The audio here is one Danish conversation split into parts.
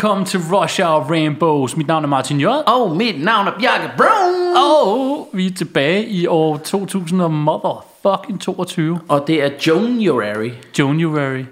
Velkommen til Rush Hour Rainbows. Mit navn er Martin J. Og mit navn er Bjarke Brown. Og vi er tilbage i år 2000 og motherfucking 22. Og det er January. January.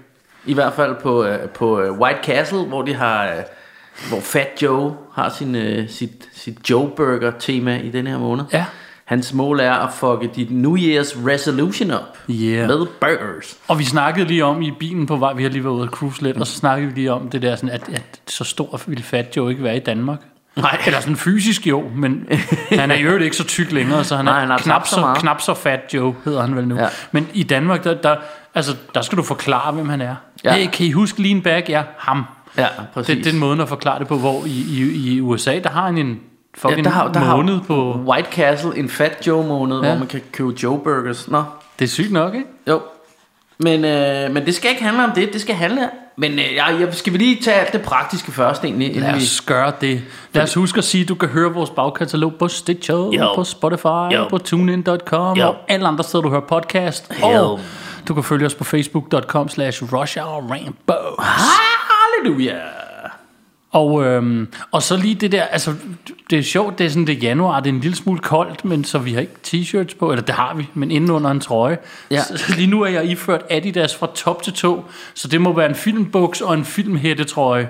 I hvert fald på, uh, på uh, White Castle, hvor de har... Uh, hvor Fat Joe har sin, sit, sit Joe Burger tema i den her måned. Ja. Hans mål er at fucke dit New Year's resolution op Yeah. med burgers. Og vi snakkede lige om i bilen på vej, vi har lige været ude at cruise lidt, og så snakkede vi lige om det der, sådan, at, at så stor ville Fat Joe ikke være i Danmark. Nej. Eller sådan fysisk jo, men han er i øvrigt ikke så tyk længere, så han er, Nej, han har knap, så så, knap så Fat Joe, hedder han vel nu. Ja. Men i Danmark, der, der, altså, der skal du forklare, hvem han er. Ja. Hey, kan I huske Lean Back? Ja, ham. Ja, præcis. Det, det er den måde at forklare det på, hvor i, i, i USA, der har han en fucking ja, der har, der måned har på... White Castle en Fat Joe måned, ja. Hvor man kan købe Joe Burgers. Nå, Det er sygt nok, ikke? Jo. Men, øh, men det skal ikke handle om det, det skal handle Men øh, jeg, jeg skal vi lige tage alt det praktiske først egentlig, Lad os gøre det. Lad os huske at sige, at du kan høre vores bagkatalog på Stitcher, Jo. på Spotify, Jo. på TuneIn.com og alle andre steder, du hører podcast. Jo. Og du kan følge os på Facebook.com slash RushHourRainbows. Halleluja! Og, øhm, og så lige det der, altså det er sjovt, det er sådan det er januar, det er en lille smule koldt, men så vi har ikke t-shirts på, eller det har vi, men inden under en trøje. Ja. Så, lige nu er jeg iført Adidas fra top til to, så det må være en filmbuks og en filmhættetrøje.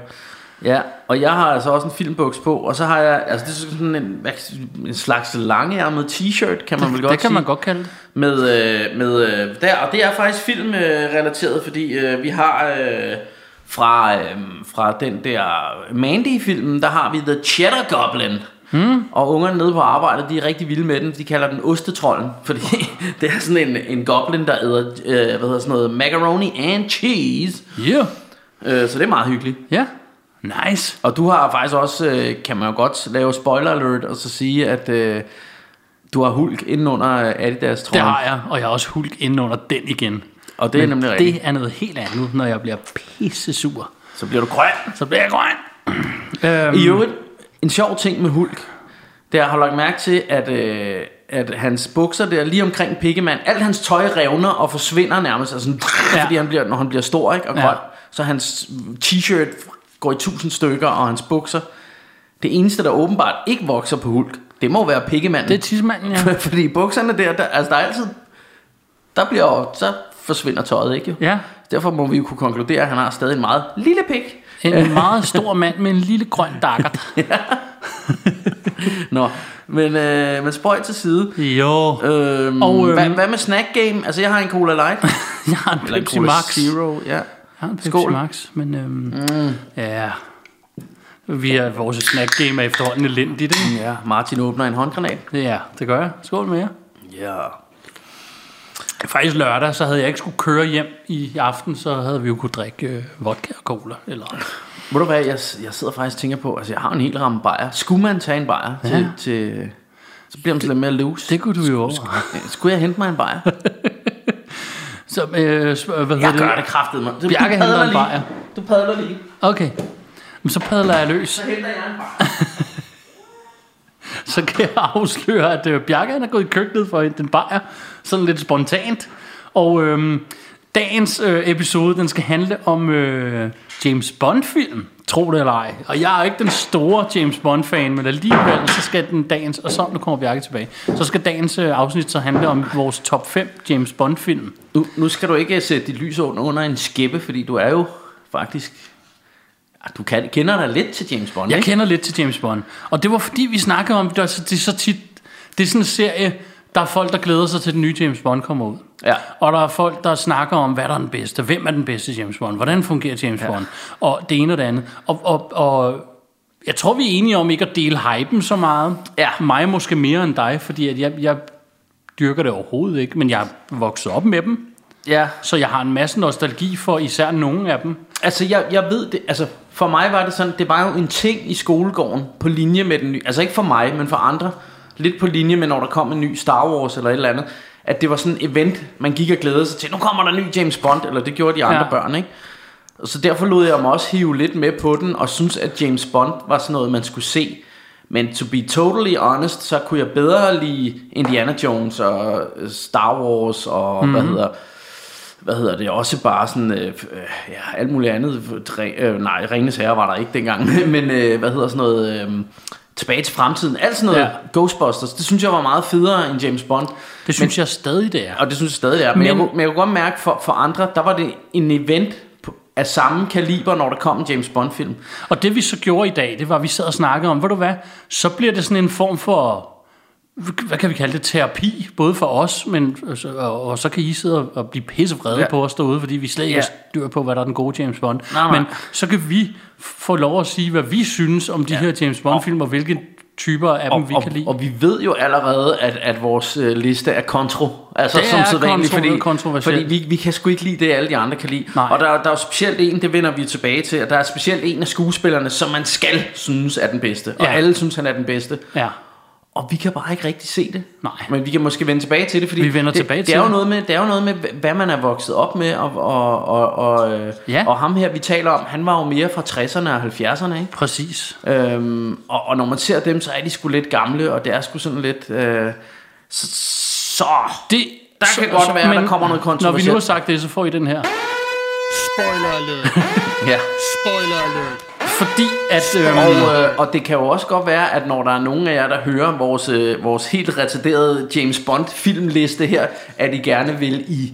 Ja, og jeg har altså også en filmbuks på, og så har jeg, altså det er sådan en, en slags langærmet t-shirt, kan man vel godt det kan sige. man godt kalde det. Med, øh, med øh, der, og det er faktisk filmrelateret, fordi øh, vi har øh, fra, øh, fra den der Mandy-filmen, der har vi The Cheddar Goblin. Hmm. Og ungerne nede på arbejdet, de er rigtig vilde med den. De kalder den ostetrollen, fordi det er sådan en, en goblin, der æder, øh, hvad hedder sådan noget, macaroni and cheese. Yeah. Øh, så det er meget hyggeligt. Ja, nice. Og du har faktisk også, øh, kan man jo godt lave spoiler alert, og så sige, at øh, du har Hulk inden under Adidas Det trøjen. har jeg, og jeg har også Hulk ind under den igen. Og det er Men nemlig rigtigt. det er noget helt andet, når jeg bliver pisse sur. Så bliver du grøn. Så bliver jeg grøn. øhm, I øvrigt, en sjov ting med Hulk, det er, har lagt mærke til, at, øh, at hans bukser der lige omkring pikkemand, alt hans tøj revner og forsvinder nærmest, altså, ja. Ja. fordi han bliver, når han bliver stor ikke, og Ja. grøn, så hans t-shirt går i tusind stykker, og hans bukser, det eneste, der åbenbart ikke vokser på Hulk, det må være pikkemanden. det er tidsmanden, ja. fordi bukserne der, der, altså der er altid, der bliver så forsvinder tøjet ikke jo. Ja, Derfor må vi jo kunne konkludere, at han har stadig en meget lille pik. en meget stor mand med en lille grøn dakkert. Nå, men, øh, men spøj til side. Jo, Øhm, Og, og, øhm, hvad, hvad med snack game? Altså, jeg har en Cola Light. jeg har en Eller en Pepsi Cola Max. Zero, ja. Jeg har en Pepsi Skål. Max, men øhm, mm. ja... Vi er, vores snack game er efterhånden elendigt, ikke? Ja, Martin åbner en håndgranat. Ja, det gør jeg. Skål med jer. Ja. Faktisk lørdag, så havde jeg ikke skulle køre hjem i aften, så havde vi jo kunne drikke øh, vodka og cola. Eller... Ved du hvad, jeg, jeg sidder faktisk og tænker på, altså jeg har en hel ramme bajer. Skulle man tage en bajer ja. til, til, så bliver man lidt mere loose. Det kunne du jo også. Skulle jeg hente mig en bajer? Så, øh, hvad Jeg det? gør det kraftet, mig. Bjarke henter en bajer. Du padler lige. Okay. Men så padler jeg løs. Så henter jeg en bajer. Så kan jeg afsløre, at øh, Bjarke han er gået i køkkenet for at en bajer. Sådan lidt spontant. Og øh, dagens øh, episode, den skal handle om øh, James Bond-film. Tro det eller ej. Og jeg er ikke den store James Bond-fan, men alligevel så skal den dagens... Og så, nu kommer Bjarke tilbage. Så skal dagens øh, afsnit så handle om vores top 5 James Bond-film. Nu, nu skal du ikke øh, sætte dit lys under, under en skæppe, fordi du er jo faktisk... Ah, Du kan, kender dig lidt til James Bond, Jeg ikke? kender lidt til James Bond. Og det var fordi, vi snakkede om, det er så, det er så tit, det er sådan en serie, der er folk, der glæder sig til, at den nye James Bond kommer ud. Ja. Og der er folk, der snakker om, hvad der er den bedste, hvem er den bedste James Bond, hvordan fungerer James ja. Bond, og det ene og det andet. Og, og, og Jeg tror, vi er enige om ikke at dele hypen så meget. Ja. Mig måske mere end dig, fordi at jeg, jeg dyrker det overhovedet ikke, men jeg er vokset op med dem. Ja, Så jeg har en masse nostalgi for især nogle af dem. Altså, jeg, jeg ved det, altså, for mig var det sådan, det var jo en ting i skolegården, på linje med den nye, altså ikke for mig, men for andre, lidt på linje med, når der kom en ny Star Wars eller et eller andet, at det var sådan et event, man gik og glædede sig til, nu kommer der en ny James Bond, eller det gjorde de andre Ja. børn, ikke? Så derfor lod jeg mig også hive lidt med på den, og synes, at James Bond var sådan noget, man skulle se. Men to be totally honest, så kunne jeg bedre lide Indiana Jones og Star Wars og mm-hmm. hvad hedder hvad hedder det, også bare sådan, øh, øh, ja, alt muligt andet. Re- Øh, nej, Ringens Herre var der ikke dengang, men øh, hvad hedder sådan noget, øh, tilbage til fremtiden, alt sådan noget Ja. Ghostbusters, det synes jeg var meget federe end James Bond. Det synes men, jeg stadig, det er. Og det synes jeg stadig det er. Men, men, jeg, Men- jeg kunne godt mærke, for, for andre, der var det en event på, af samme kaliber, når der kom en James Bond film. Og det vi så gjorde i dag, det var, at vi sad og snakkede om, ved du hvad, så bliver det sådan en form for, hvad kan vi kalde det, terapi, både for os, men, altså, og, og så kan I sidde og, blive pissevrede ja. På os derude, fordi vi slet ikke Ja. styr på, hvad der er den gode James Bond. Nej, nej. Men så kan vi få lov at sige, hvad vi synes om de ja. her James Bond-film, og hvilke typer af dem Og, vi og, kan lide. og vi ved jo allerede, at, at vores øh, liste er kontro. Altså Det som er sædvanligt, fordi, kontroversielt. fordi vi, vi kan sgu ikke lide det, alle de andre kan lide. Nej. Og der, der er jo specielt en, det vender vi tilbage til, og der er specielt en af skuespillerne, som man skal synes er den bedste. Og Ja. alle synes, han er den bedste. Ja. Og vi kan bare ikke rigtig se det. Nej. Men vi kan måske vende tilbage til det, fordi Vi vender det, tilbage det, til er jo det. noget med, det er jo noget med, hvad man er vokset op med, og, og, og, og, øh, Ja. og ham her, vi taler om, han var jo mere fra 60'erne og 70'erne, ikke? Præcis. Øhm, og, og når man ser dem, så er de sgu lidt gamle, og det er sgu sådan lidt... Øh, så, så Det, Der kan godt være, der kommer noget Når vi kontroversielt. nu har sagt det, så får I den her. Spoiler alert. ja. Spoiler alert. Fordi at... Øhm, Og, øh, og det kan jo også godt være, at når der er nogen af jer, der hører vores, øh, vores helt retarderede James Bond filmliste her, at I gerne vil i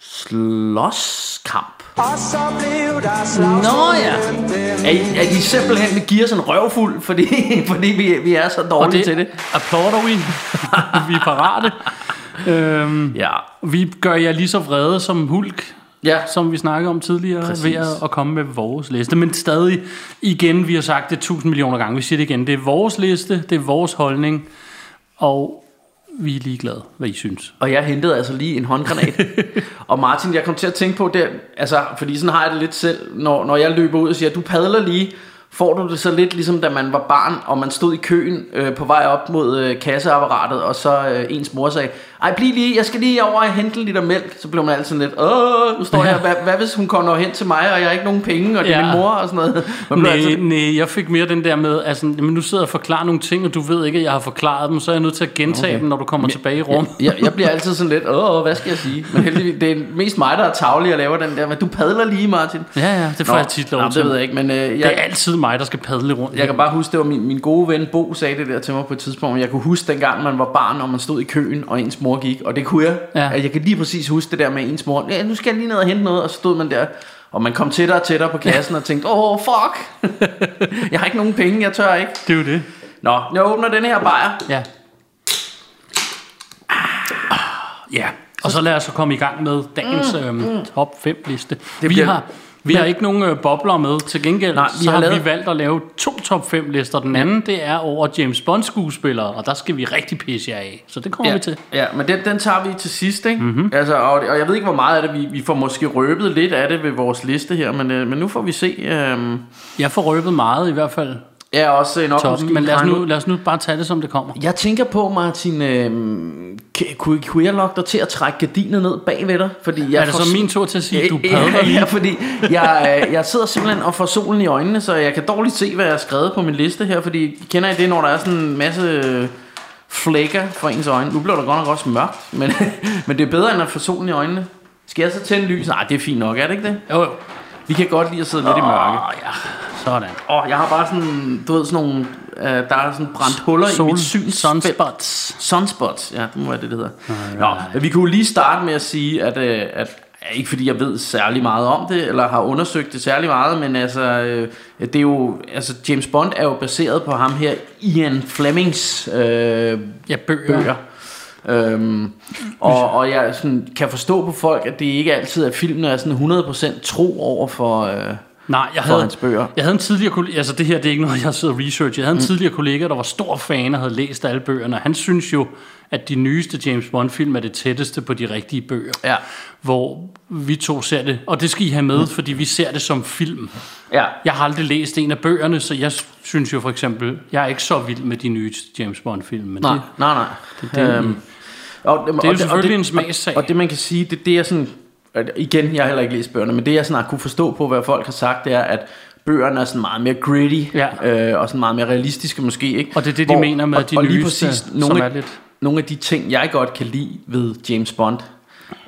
slåskamp. Nå ja. At I, at I simpelthen give os en røvfuld, fordi, fordi vi, vi er så og dårlige det til det. applauder vi. vi er parate. Øhm, Ja. vi gør jer lige så vrede som Hulk, Ja. som vi snakkede om tidligere, Præcis. ved at, at komme med vores liste. Men stadig, igen, vi har sagt det tusind millioner gange, vi siger det igen, det er vores liste, det er vores holdning, og vi er ligeglade, hvad I synes. Og jeg hentede altså lige en håndgranat. og Martin, jeg kom til at tænke på det, altså, fordi sådan har jeg det lidt selv, når, når jeg løber ud og siger, du padler lige, får du det så lidt ligesom da man var barn, og man stod i køen øh, på vej op mod øh, kasseapparatet, og så øh, ens mor sagde, ej bliv lige, jeg skal lige over og hente en liter mælk. Så blev man altid sådan lidt, åh, nu står jeg, hvad, hvad hvis hun kommer hen til mig, og jeg har ikke nogen penge, og det er Ja. min mor og sådan noget. Man Nej, altid, nej, jeg fik mere den der med, altså, men nu sidder jeg og forklarer nogle ting, og du ved ikke, at jeg har forklaret dem, så er jeg nødt til at gentage okay. dem, når du kommer tilbage i rum. jeg, jeg bliver altid sådan lidt, åh, hvad skal jeg sige? Men heldigvis, det er mest mig, der er tavlig og laver den der, men du padler lige, Martin. Ja, ja, det får jeg tit lov Nå, til. det ved jeg ikke, men øh, jeg, Det er altid mig, der skal padle rundt. Jeg kan bare huske, det var min, min gode ven Bo sagde det der til mig på et tidspunkt. Jeg kunne huske dengang, man var barn, og man stod i køen, og ens mor gik. Og det kunne jeg. Ja. Jeg kan lige præcis huske det der med ens mor. Ja, nu skal jeg lige ned og hente noget. Og så stod man der, og man kom tættere og tættere på kassen og tænkte, åh, oh, fuck. jeg har ikke nogen penge, jeg tør ikke. Det er jo det. Nå, jeg åbner den her bajer. Ja. Ja, og så lad os så komme i gang med dagens mm, øhm, top 5 liste. Vi bliver- har, vi har ikke nogen øh, bobler med. Til gengæld Nej, vi så har har, lavet- vi valgt at lave to top 5 lister. Den anden, det er over James Bond skuespillere, og der skal vi rigtig pisse jer af. Så det kommer Ja, vi til. ja, men den, den tager vi til sidst, ikke? Mm-hmm. Altså, og, og jeg ved ikke, hvor meget af det, vi, vi får måske røbet lidt af det ved vores liste her, men, øh, men nu får vi se. Øh, Jeg får røbet meget i hvert fald jeg er også toppen, måske men lad os, nu, lad os nu bare tage det, som det kommer. Jeg tænker på, Martin, øh, kunne, kunne jeg lokke dig til at trække gardinet ned bagved dig? Fordi jeg Er det får- så min tur til at sige, at du Ja, padler lige? Ja, fordi jeg, øh, jeg sidder simpelthen og får solen i øjnene, så jeg kan dårligt se, hvad jeg har skrevet på min liste her, fordi kender I det, når der er sådan en masse flækker for ens øjne? Nu bliver der godt nok også mørkt, men, men det er bedre end at få solen i øjnene. Skal jeg så tænde lys? Nej, det er fint nok, er det ikke det? Jo, jo. Vi kan godt lide at sidde lidt i mørke. Ja. Sådan. Og jeg har bare sådan, du ved, sådan nogle, øh, der er sådan brændt huller i Sol, mit synsfelt. sunspots. Sunspots, ja, det må være det, det hedder. Nå, men vi kunne lige starte med at sige, at, øh, at ikke fordi jeg ved særlig meget om det, eller har undersøgt det særlig meget, men altså, øh, det er jo, altså James Bond er jo baseret på ham her, Ian Flemings øh, Ja, bøger. bøger. Øhm, og, og jeg sådan, kan forstå på folk, at det ikke altid er filmene er sådan 100% tro over for, øh, Nej, jeg havde, hans bøger. jeg havde en tidligere kollega, altså det her det er ikke noget, jeg sidder og research. Jeg havde en mm. tidligere kollega, der var stor fan og havde læst alle bøgerne. og Han synes jo, at de nyeste James Bond-film er det tætteste på de rigtige bøger. Ja. Hvor vi to ser det, og det skal I have med, mm. fordi vi ser det som film. Ja. Jeg har aldrig læst en af bøgerne, så jeg synes jo for eksempel, jeg er ikke så vild med de nye James Bond-film. Men Nej, det, nej, nej. det- det- Øhm, og, det er jo selvfølgelig en smagssag. Og det man kan sige, det, det er sådan, at igen, jeg har heller ikke læst bøgerne, men det jeg sådan har kunne forstå på, hvad folk har sagt, det er, at bøgerne er sådan meget mere gritty, Ja. øh, og sådan meget mere realistiske måske, ikke? Og det er det, de mener med, og, de og lige nyeste, præcis som nogle, er af, lidt- nogle af de ting, jeg godt kan lide ved James Bond,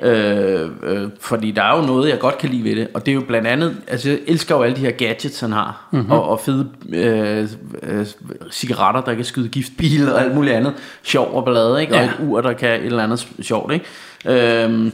Øh, øh, fordi der er jo noget, jeg godt kan lide ved det, og det er jo blandt andet, altså jeg elsker jo alle de her gadgets, han har, Mhm. mm-hmm. og, og fede øh, øh, cigaretter, der kan skyde giftpile og alt muligt andet, sjov og ballade, ikke? og Ja. et ur, der kan et eller andet sjovt. Ikke? Øhm,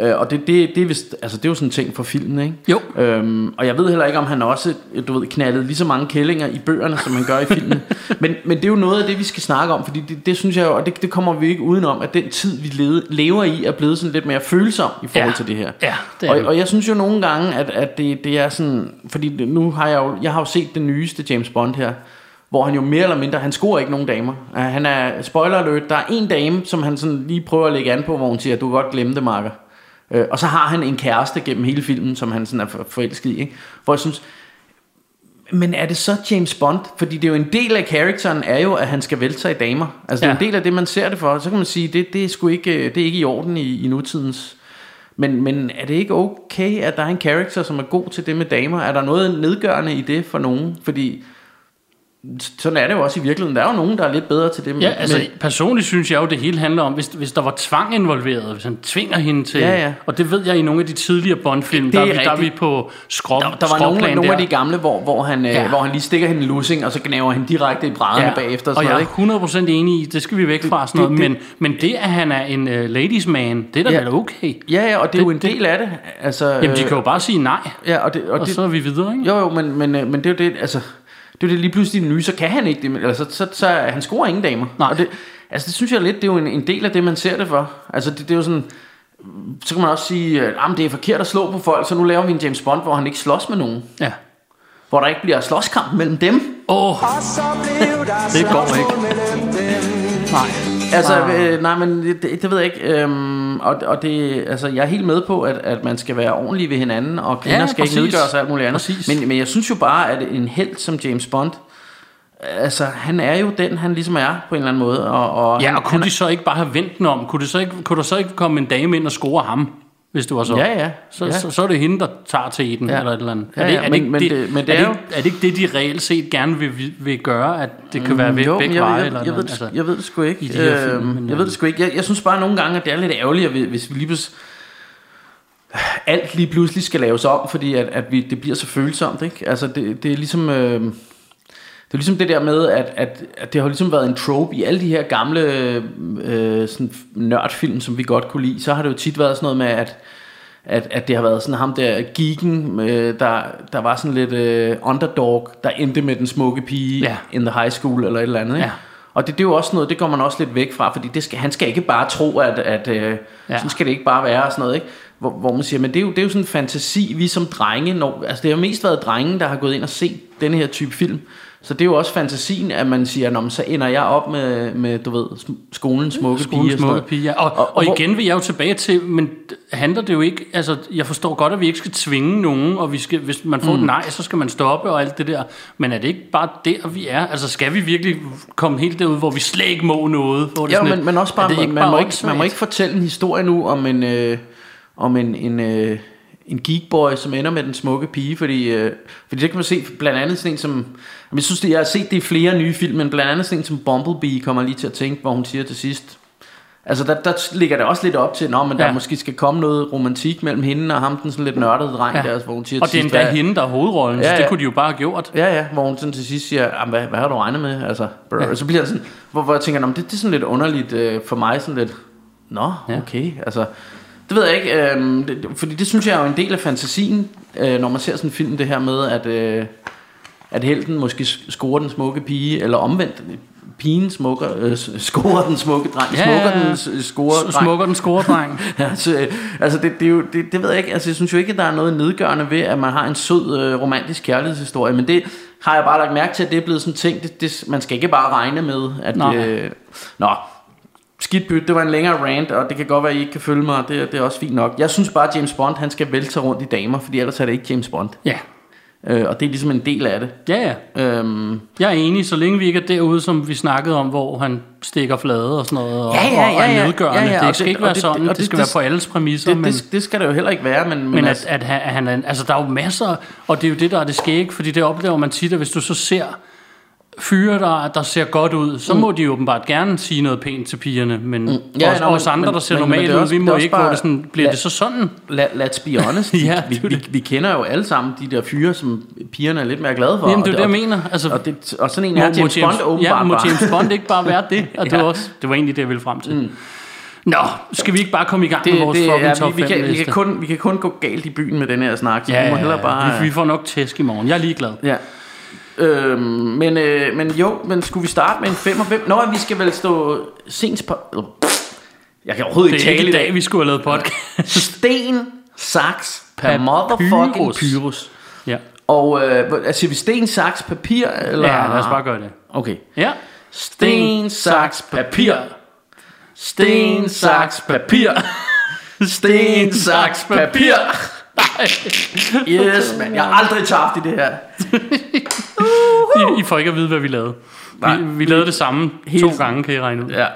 øh, og det, det, det, er vist, altså det er jo sådan en ting for filmen, ikke? Jo. Øhm, og jeg ved heller ikke, om han også, du ved, knaldede lige så mange kællinger i bøgerne, som han gør i filmen. men, men det er jo noget af det, vi skal snakke om, fordi det, det synes jeg jo, og det, det kommer vi ikke udenom, at den tid, vi levede, lever i, er blevet sådan lidt mere følsom i forhold Ja. til det her. Ja, det er og, og jeg synes jo nogle gange, at, at det, det er sådan, fordi nu har jeg jo, jeg har jo set den nyeste James Bond her, hvor han jo mere eller mindre, han scorer ikke nogen damer. Han er, spoiler alert, der er en dame, som han sådan lige prøver at lægge an på, hvor hun siger, du kan godt glemme det, Marker. Uh, og så har han en kæreste gennem hele filmen, som han sådan er for- forelsket i. Ikke? Hvor jeg synes, men er det så James Bond? Fordi det er jo en del af karakteren er jo, at han skal vælte sig i damer. Altså det er Ja. en del af det, man ser det for. Så kan man sige, det, det, er, sgu ikke, det er ikke i orden i, i nutidens... Men, men er det ikke okay, at der er en karakter, som er god til det med damer? Er der noget nedgørende i det for nogen? Fordi sådan er det jo også i virkeligheden. Der er jo nogen, der er lidt bedre til det med... Ja, altså med, personligt synes jeg jo, det hele handler om, hvis, hvis der var tvang involveret, hvis han tvinger hende til, Ja, ja. og det ved jeg i nogle af de tidligere Bond-film, Det der, er er vi, der er vi på skrop, der, der var nogle, skråplan nogle af der. de gamle, hvor, hvor, han, ja. Ja. øh, hvor han lige stikker hende en lussing, og så gnaver han direkte i brædderne ja. bagefter. Og, og sådan jeg noget, er ikke? 100% enig i, det skal vi væk fra sådan det- noget, det- men, men det, at han er en uh, ladies man, det er da Ja. vel okay. Ja, ja, og det, er Det- jo en det- del af det. Altså, Jamen, de øh, kan jo bare sige nej, Ja, og det, og og det, så er vi videre, ikke? Jo, jo, men, men, øh, men det er jo det, altså... Det er det lige pludselig nye, så kan han ikke det, men- eller så, så, så han scorer ingen damer. Nej. Og det, altså det synes jeg lidt, det er jo en, en del af det, man ser det for. Altså det, det er jo sådan, så kan man også sige, at det er forkert at slå på folk, så nu laver vi en James Bond, hvor han ikke slås med nogen. Ja. Hvor der ikke bliver slåskamp mellem dem. Åh, det går ikke. Nej. Altså, øh, nej, men det, det, det ved jeg ikke. Øhm, og, og det, altså, jeg er helt med på, at, at man skal være ordentlig ved hinanden, og kvinder Ja, skal præcis. ikke nedgøres og alt muligt andet. Præcis. Men, men jeg synes jo bare, at en held som James Bond, altså, han er jo den, han ligesom er på en eller anden måde. Og, og Ja, han, og kunne de så ikke bare have vendt den om? Kunne, det så ikke, kunne der så ikke komme en dame ind og score ham, hvis det var så? Ja, ja, Så, ja. så, så er det hende, der tager til den, Ja. eller et eller andet. Ja, er det, ja, er det, men- ikke men det- men det er, er det, ikke, er det ikke det, de reelt set gerne vil, vil, gøre, at det kan være ved jo, begge jeg, veje? jeg, eller jeg, jeg, ved, det, jeg ved det sgu ikke. i de her film, Øhm, men, jeg ved det sgu ikke. Jeg, jeg synes bare nogle gange, at det er lidt ærgerligt, hvis vi lige pludselig alt lige pludselig skal laves om, fordi at, at vi, det bliver så følsomt, ikke? Altså, det, det er ligesom... Øh, det er ligesom det der med, at, at, at det har ligesom været en trope i alle de her gamle øh, sådan nørdfilm, som vi godt kunne lide. Så har det jo tit været sådan noget med, at, at, at det har været sådan ham der geeken, øh, der, der var sådan lidt øh, underdog, der endte med den smukke pige Ja. in the high school eller et eller andet. Ikke? Ja. Og det, det er jo også noget, det går man også lidt væk fra, fordi det skal, han skal ikke bare tro, at, at øh, ja. Sådan skal det ikke bare være og sådan noget, ikke? Hvor, hvor man siger, men det er, jo, det er jo sådan en fantasi, vi som drenge, når, altså det har mest været drenge, der har gået ind og set denne her type film, så det er jo også fantasien, at man siger, Nå, så ender jeg op med, med du ved, skolens smukke pige. Og sådan smukke pige, ja. og, Og- og, og hvor- igen vil jeg jo tilbage til, men handler det jo ikke, altså jeg forstår godt, at vi ikke skal tvinge nogen, og vi skal, hvis man får mm. et nej, så skal man stoppe og alt det der, men er det ikke bare der, vi er? Altså skal vi virkelig komme helt derud, hvor vi slet ikke må noget? Hvor det Ja, men, men også bare, man, man, må ikke, man må ikke fortælle en historie nu om en, øh, om en, en, øh, en geekboy, som ender med den smukke pige, fordi, øh, fordi det kan man se blandt andet sådan en som, jeg synes, det, jeg har set det i flere nye film, men blandt andet sådan en som Bumblebee kommer lige til at tænke, hvor hun siger til sidst, altså der, der ligger det også lidt op til, Nå, men der Ja. måske skal komme noget romantik mellem hende og ham, den sådan lidt nørdede dreng Ja. der, hvor hun siger Og til det er sidst, endda hende, der er hovedrollen, ja, Ja, så det kunne de jo bare have gjort. Ja, ja, hvor hun sådan til sidst siger, "Jamen, hvad, hvad har du regnet med? Altså, brr, Ja. Så bliver han sådan, hvor, hvor jeg tænker, "Nå, men det, det er sådan lidt underligt øh, for mig, sådan lidt, nå, Ja. ja. okay, altså, det ved jeg ikke, øh, det, fordi det synes jeg er jo en del af fantasien, øh, når man ser sådan en film, det her med, at, øh, at helten måske scorer den smukke pige, eller omvendt, pigen smukker, øh, scorer den smukke dreng, Ja, smukker ja, ja. den s- scorer S- dreng. Smukker den score, dreng. altså, øh, altså det, det, er jo, det, det ved jeg ikke, altså jeg synes jo ikke, at der er noget nedgørende ved, at man har en sød øh, romantisk kærlighedshistorie, men det har jeg bare lagt mærke til, at det er blevet sådan en ting, det, det, man skal ikke bare regne med, at Nej. øh, nå, skidt bytte, det var en længere rant, og det kan godt være, at I ikke kan følge mig, og det, det er også fint nok. Jeg synes bare, at James Bond, han skal vælte rundt i damer, fordi ellers er det ikke James Bond. Ja. Øh, og det er ligesom en del af det. Ja, ja. Øhm, Jeg er enig, så længe vi ikke er derude, som vi snakkede om, hvor han stikker flade og sådan noget, og, Ja, ja, og, og ja, er ja. nedgørende. Ja, ja, og Det skal det- ikke og være det- sådan, og det, det- skal det- være på alles præmisser. det, men, det, det skal det jo heller ikke være, men, men, men at, altså, at, han- at han er, altså der er jo masser, og det er jo det, der er det skæg, fordi det oplever man tit, at hvis du så ser fyre, der, der ser godt ud, så må de jo åbenbart gerne sige noget pænt til pigerne, men mm. Ja, os, nå, os andre, men- der ser men- normalt det ud, også- vi det må også ikke, hvor bare- det sådan, bliver lad- det så sådan? Let, let's be honest. Ja, vi, det vi, det. vi kender jo alle sammen de der fyre, som pigerne er lidt mere glade for. Jamen, det er det, jeg mener. Altså, Og, det, og sådan en er James, Bond åbenbart ja, må. James Bond ikke bare være det? Og det, Ja. var også, det var egentlig det, jeg ville frem til. Mm. Nå, skal vi ikke bare komme i gang det, med vores det, fucking ja, top vi, vi, 5 kan, vi, kan kun, vi kan kun gå galt i byen med den her snak, så Ja, vi må hellere bare... Vi, vi får nok tæsk i morgen. Jeg er ligeglad. Ja. Øhm, men, øh, men jo, men skulle vi starte med en 5 og 5? Nå, vi skal vel stå sent på... Jeg kan overhovedet Det ikke er ikke tale i dag, vi skulle have lavet podcast. Sten, saks, per motherfucking pyrus. ja. Og øh, altså, vi sten, saks, papir? Eller? ja, lad os bare gøre det. Okay. Ja. Sten, saks, papir. Sten, saks, papir. Sten, saks, papir. Yes, man. Jeg har aldrig tabt i det her. I, I får ikke at vide, hvad vi lavede. Nej. vi, vi lavede det samme Helt- to gange, kan I regne ud. Ja.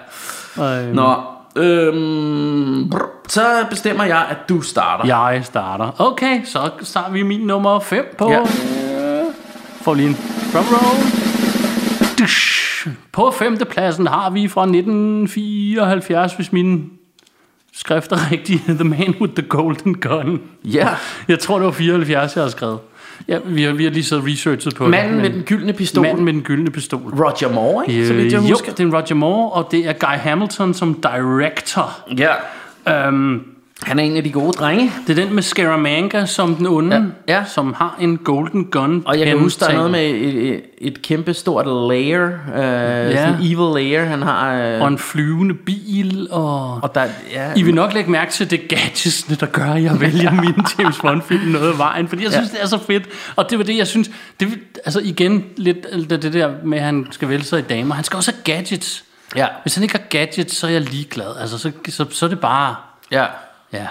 Øh, Nå. Øhm, brr, så bestemmer jeg, at du starter. Jeg starter. Okay, så starter vi min nummer 5 på... Ja. Får lige en drum roll. Dush. På femtepladsen har vi fra 1974, hvis mine skrifter er rigtige, The Man with the Golden Gun. Ja. Jeg tror, det var 74, jeg har skrevet. Ja, vi har, vi har lige siddet og researchet på Manden det. med den gyldne pistol. Manden med den gyldne pistol. Roger Moore, ikke? Så vidt jeg Øh, husker. Jo, det er Roger Moore, og det er Guy Hamilton som director. Ja. Um, Han er en af de gode drenge. det er den med Scaramanga som den onde, Ja, ja. som har en golden gun. Og jeg kan huske, der er noget med et, et, et kæmpe stort layer. Øh, ja. Sådan en evil layer, han har. Øh, Og en flyvende bil, og... og der, ja, I vil nok lægge mærke til det gadgetsene, der gør, at jeg vælger min James Bond-film noget af vejen, fordi jeg synes, Ja. det er så fedt. Og det var det, jeg synes... Det, altså igen, lidt det der med, at han skal vælge sig i damer. Han skal også have gadgets. ja, Hvis han ikke har gadgets, så er jeg ligeglad. Altså, så, så, så er det bare... ja. Ja.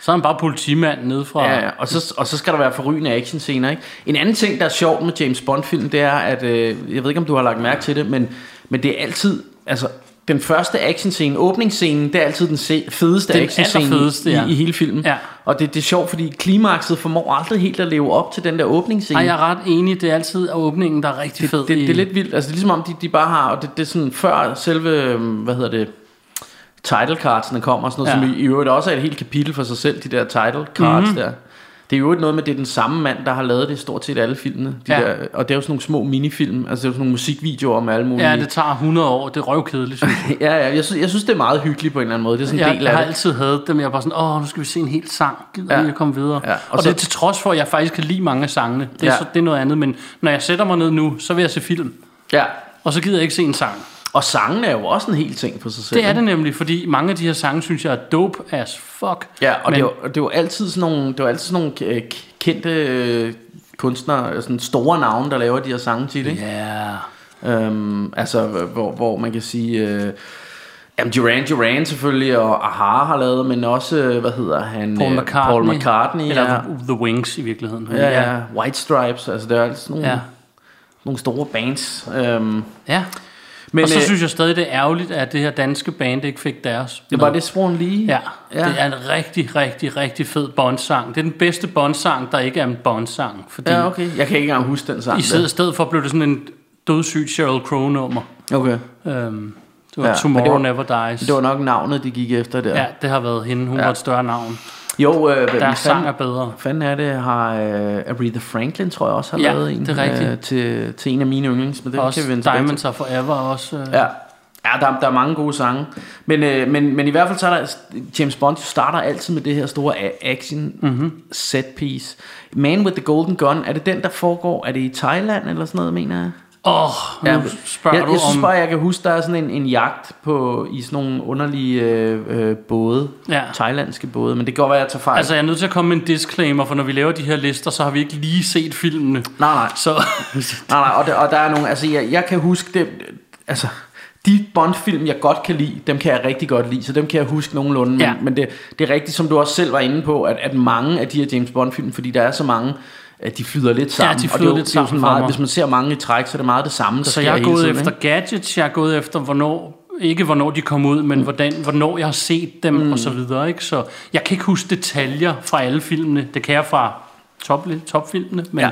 Så er han bare politimand nede fra... Ja, ja. Og, så, og så skal der være forrygende actionscener, ikke? En anden ting, der er sjovt med James Bond-film, det er, at, øh, jeg ved ikke, om du har lagt mærke til det, men, men det er altid, altså, den første actionscene, åbningsscenen, det er altid den fedeste Den actionscene allerfedeste, ja. i, i hele filmen. Ja. Og det, det er sjovt, fordi klimakset formår aldrig helt at leve op til den der åbningsscene. Ej, jeg er ret enig. Det er altid åbningen, der er rigtig det, fed. det, det, i- det er lidt vildt. Altså, det er ligesom om, de, de bare har, og det, det er sådan før selve, øhm, hvad hedder det, title cardsene kommer, sådan noget, Ja. ja. som i, i øvrigt også er et helt kapitel for sig selv, de der title cards Mhm. mm-hmm. der. Det er jo noget med, det er den samme mand, der har lavet det stort set alle filmene. De Ja. der, og det er jo sådan nogle små minifilm, altså det er jo sådan nogle musikvideoer med alle mulige... Ja, det tager 100 år. Det er røvkedeligt, synes jeg. ja, ja jeg, synes, jeg synes, det er meget hyggeligt på en eller anden måde. Det er sådan en Jeg, del jeg har af det. altid havde dem. Jeg var sådan, åh, nu skal vi se en hel sang. Gider Ja. ja. at komme videre? Ja, Og, og og så- det er til trods for, at jeg faktisk kan lide mange af sangene. Det er, Ja. så, det er noget andet. Men når jeg sætter mig ned nu, så vil jeg se film. Ja. Og så gider jeg ikke se en sang. Og sangen er jo også en helt ting for sig selv. Det er det nemlig, fordi mange af de her sange, synes jeg er dope as fuck. Ja, og Men- det, og det jo altid sådan nogle, det jo altid sådan nogle øh, kendte øh, kunstnere, sådan store navne, der laver de her sange til det. ikke? Ja. Øhm, altså, hvor, hvor man kan sige... Øh, jamen, Duran Duran selvfølgelig, og Aha har lavet, men også, øh, hvad hedder han? Paul Øh, McCartney. Paul McCartney, Eller ja. The Wings i virkeligheden. Ja, ja, White Stripes, altså der er altid nogle, ja. nogle store bands. Øhm, ja. Men og så øh, synes jeg stadig, det er ærgerligt, at det her danske band ikke fik deres. det var det Swan Lee. Ja, Ja. det er en rigtig, rigtig, rigtig fed Bond-sang. Det er den bedste Bond-sang, der ikke er en Bond-sang. Fordi ja, okay. Jeg kan ikke engang huske den sang. i stedet, stedet for blev det sådan en dødssygt Sheryl Crow-nummer. Okay. Øhm, det var Ja, Tomorrow det var- Never Dies. Det var nok navnet, de gik efter der. Ja, det har været hende. Hun ja. var et større navn. Jo, øh, hvad Deres sang er bedre. fanden er det, har øh, Aretha Franklin, tror jeg også, har Ja, lavet en det er rigtigt. øh, til, til en af mine yndlings, men det Også kan vi Diamonds Are Forever også. Øh. Ja, ja der, der er mange gode sange. Men, øh, men, men i hvert fald så er der, James Bond starter altid med det her store action mm-hmm. set piece. Man with the Golden Gun, er det den, der foregår, er det i Thailand eller sådan noget, mener jeg? Åh, oh, Ja, spørger jeg, du jeg synes om... bare, jeg kan huske, der er sådan en, en jagt på, i sådan nogle underlige øh, øh, både. Ja. Thailandske både. Men det være, at jeg tager fejl. Altså, jeg er nødt til at komme med en disclaimer, for når vi laver de her lister, så har vi ikke lige set filmene. nej, nej. Så Nej, nej, og der, og der er nogle, altså jeg, jeg kan huske det, altså de Bond-film, jeg godt kan lide, dem kan jeg rigtig godt lide, så dem kan jeg huske nogenlunde. Men, Ja. men det, det er rigtigt, som du også selv var inde på, at, at mange af de her James Bond-film, fordi der er så mange, at de flyder lidt sammen. de og flyder det er lidt det jo sammen for meget. Hvis man ser mange i træk, så er det meget det samme, der Så sker jeg er gået tiden, efter ikke? gadgets, jeg er gået efter, hvornår, ikke hvornår de kom ud, men hvordan, hvornår jeg har set dem mm. og så videre. Ikke? Så jeg kan ikke huske detaljer fra alle filmene. Det kan jeg fra top, topfilmene, men ja.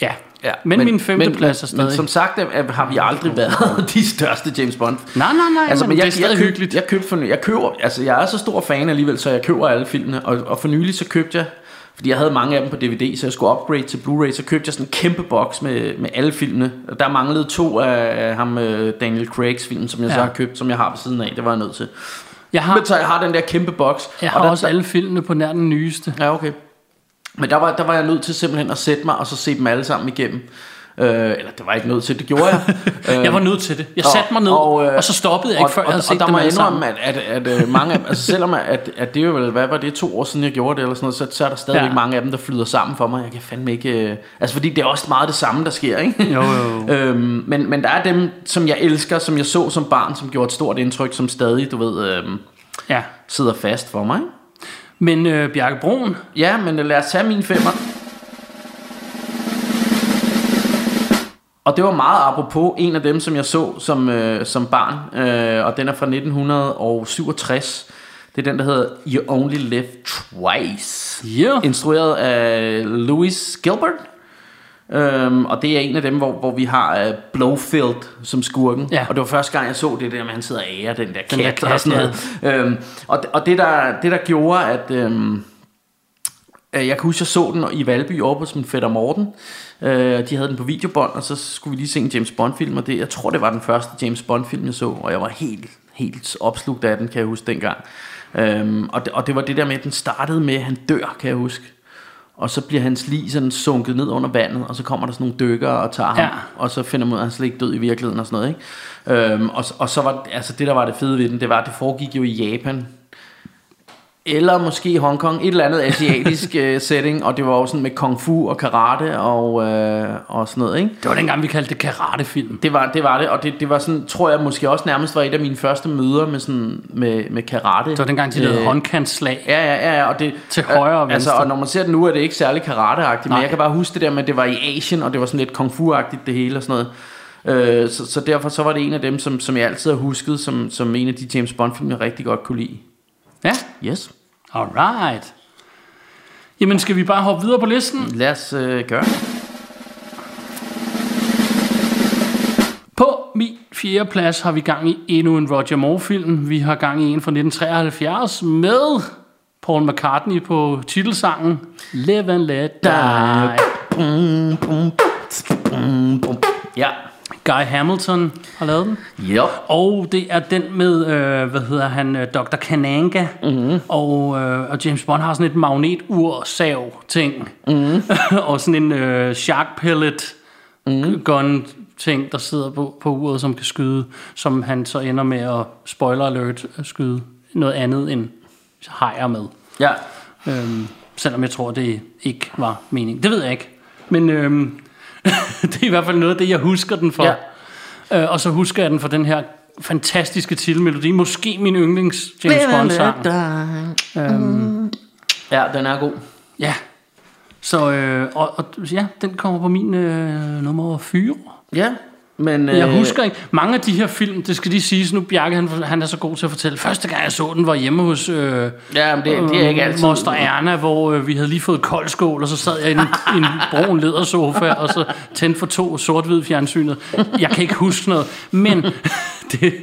Ja. ja. Ja, men, men min femte plads er stadig... Men som sagt har vi aldrig været de største James Bond. nej, nej, nej, altså, men, men det er stadig jeg køb, hyggeligt. Jeg, ny- jeg køber, altså jeg er så stor fan alligevel, så jeg køber alle filmene. Og, og for nylig så købte jeg, fordi jeg havde mange af dem på DVD, så jeg skulle upgrade til Blu-ray, så købte jeg sådan en kæmpe boks med, med alle filmene. Og der manglede to af ham, øh, Daniel Craigs film, som jeg ja. så har købt, som jeg har ved siden af. Det var jeg nødt til. jeg har, Men så jeg har den der kæmpe boks. jeg og har der, også alle filmene på nær den nyeste. Ja, okay. Men der var, der var jeg nødt til simpelthen at sætte mig, og så se dem alle sammen igennem. Øh, eller det var jeg ikke nødt til, det gjorde jeg. Øh, Jeg var nødt til det. Jeg satte mig ned, og, og, øh, og så stoppede jeg ikke, før jeg havde set og der dem må jeg indrømme, at, at, at, at mange af altså selvom at, at det er jo vel, hvad var det, to år siden jeg gjorde det, eller sådan noget, så, så er der stadigvæk Ja. mange af dem, der flyder sammen for mig. Jeg kan fandme ikke... øh, Altså fordi det er også meget det samme, der sker, ikke? Jo, jo. øhm, men, men der er dem, som jeg elsker, som jeg så som barn, som gjorde et stort indtryk, som stadig, du ved, øhm, Ja. sidder fast for mig. Men øh, Bjarke Broen, Ja, men lad os tage min femmer. Og det var meget apropos en af dem, som jeg så som, øh, som barn, øh, og den er fra 1967. Det er den, der hedder You Only Live Twice. Ja. Instrueret af Louis Gilbert. Øhm, og det er en af dem, hvor, hvor vi har uh, Blowfield som skurken. Ja. Og det var første gang, jeg så det der med, han sidder og ærer den der kat, der kat, og sådan noget. Øhm, og, og det, der, det, der gjorde, at... Øhm, Øh, Jeg kan huske, jeg så den i Valby over hos min fætter Morten. Øh, De havde den på videobånd, og så skulle vi lige se en James Bond-film, og det, jeg tror, det var den første James Bond-film, jeg så, og jeg var helt, helt opslugt af den, kan jeg huske dengang. Øhm, og, det, og det var det der med, at den startede med, at han dør, kan jeg huske. Og så bliver hans lig sådan sunket ned under vandet, og så kommer der sådan nogle dykker og tager ham, Ja. og så finder man ud af, at han slet ikke død i virkeligheden og sådan noget. Ikke? Øhm, og, og så var altså det, der var det fede ved den, det var, at det foregik jo i Japan, eller måske Hongkong, et eller andet asiatisk uh, setting, og det var jo sådan med kung fu og karate og, uh, og sådan noget, ikke? det var dengang, vi kaldte det karatefilm. Det var det, var det og det, det var sådan, tror jeg måske også nærmest var et af mine første møder med, sådan, med, med karate. Det var dengang, de lavede Øh, håndkantslag. Ja, ja, ja, ja, og det, Til højre og Altså, venstre. og når man ser det nu, er det ikke særlig karateagtigt, men jeg kan bare huske det der med, at det var i Asien, og det var sådan lidt kung fu-agtigt det hele og sådan noget. Øh, så, så derfor så var det en af dem, som, som jeg altid har husket, som, som en af de James Bond-film, jeg rigtig godt kunne lide. Ja, Yes. Alright. Jamen, skal vi bare hoppe videre på listen? Lad os øh, gøre. På min fjerde plads har vi gang i endnu en Roger Moore-film. Vi har gang i en fra 1973 med Paul McCartney på titelsangen Live and Let Die. Ja. Guy Hamilton har lavet den. Ja. Og det er den med, øh, hvad hedder han, øh, Dr. Kananga. Mm-hmm. Og, øh, og James Bond har sådan et magnetur-sav-ting. Mm-hmm. og sådan en øh, shark pellet mm-hmm. gun ting, der sidder på, på uret, som kan skyde. Som han så ender med at, spoiler alert, at skyde noget andet end hajer med. Ja. Øhm, selvom jeg tror, det ikke var meningen. Det ved jeg ikke. Men øhm, det er i hvert fald noget af det, jeg husker den for. Ja. Øh, og så husker jeg den for den her fantastiske titelmelodi. Måske min yndlings James Bond sang. Øhm, Ja, den er god. ja. Så øh, og, og, ja, den kommer på min øh, nummer 4. Ja, men... Jeg husker ikke, mange af de her film, det skal lige siges nu, Bjarke han, han er så god til at fortælle. Første gang jeg så den var hjemme hos øh, Ja, men det, det er ikke altid... Moster Erna, hvor øh, vi havde lige fået kold skål, og så sad jeg i en, en brun ledersofa, og så tændte for to sort-hvid fjernsynet. Jeg kan ikke huske noget, men det,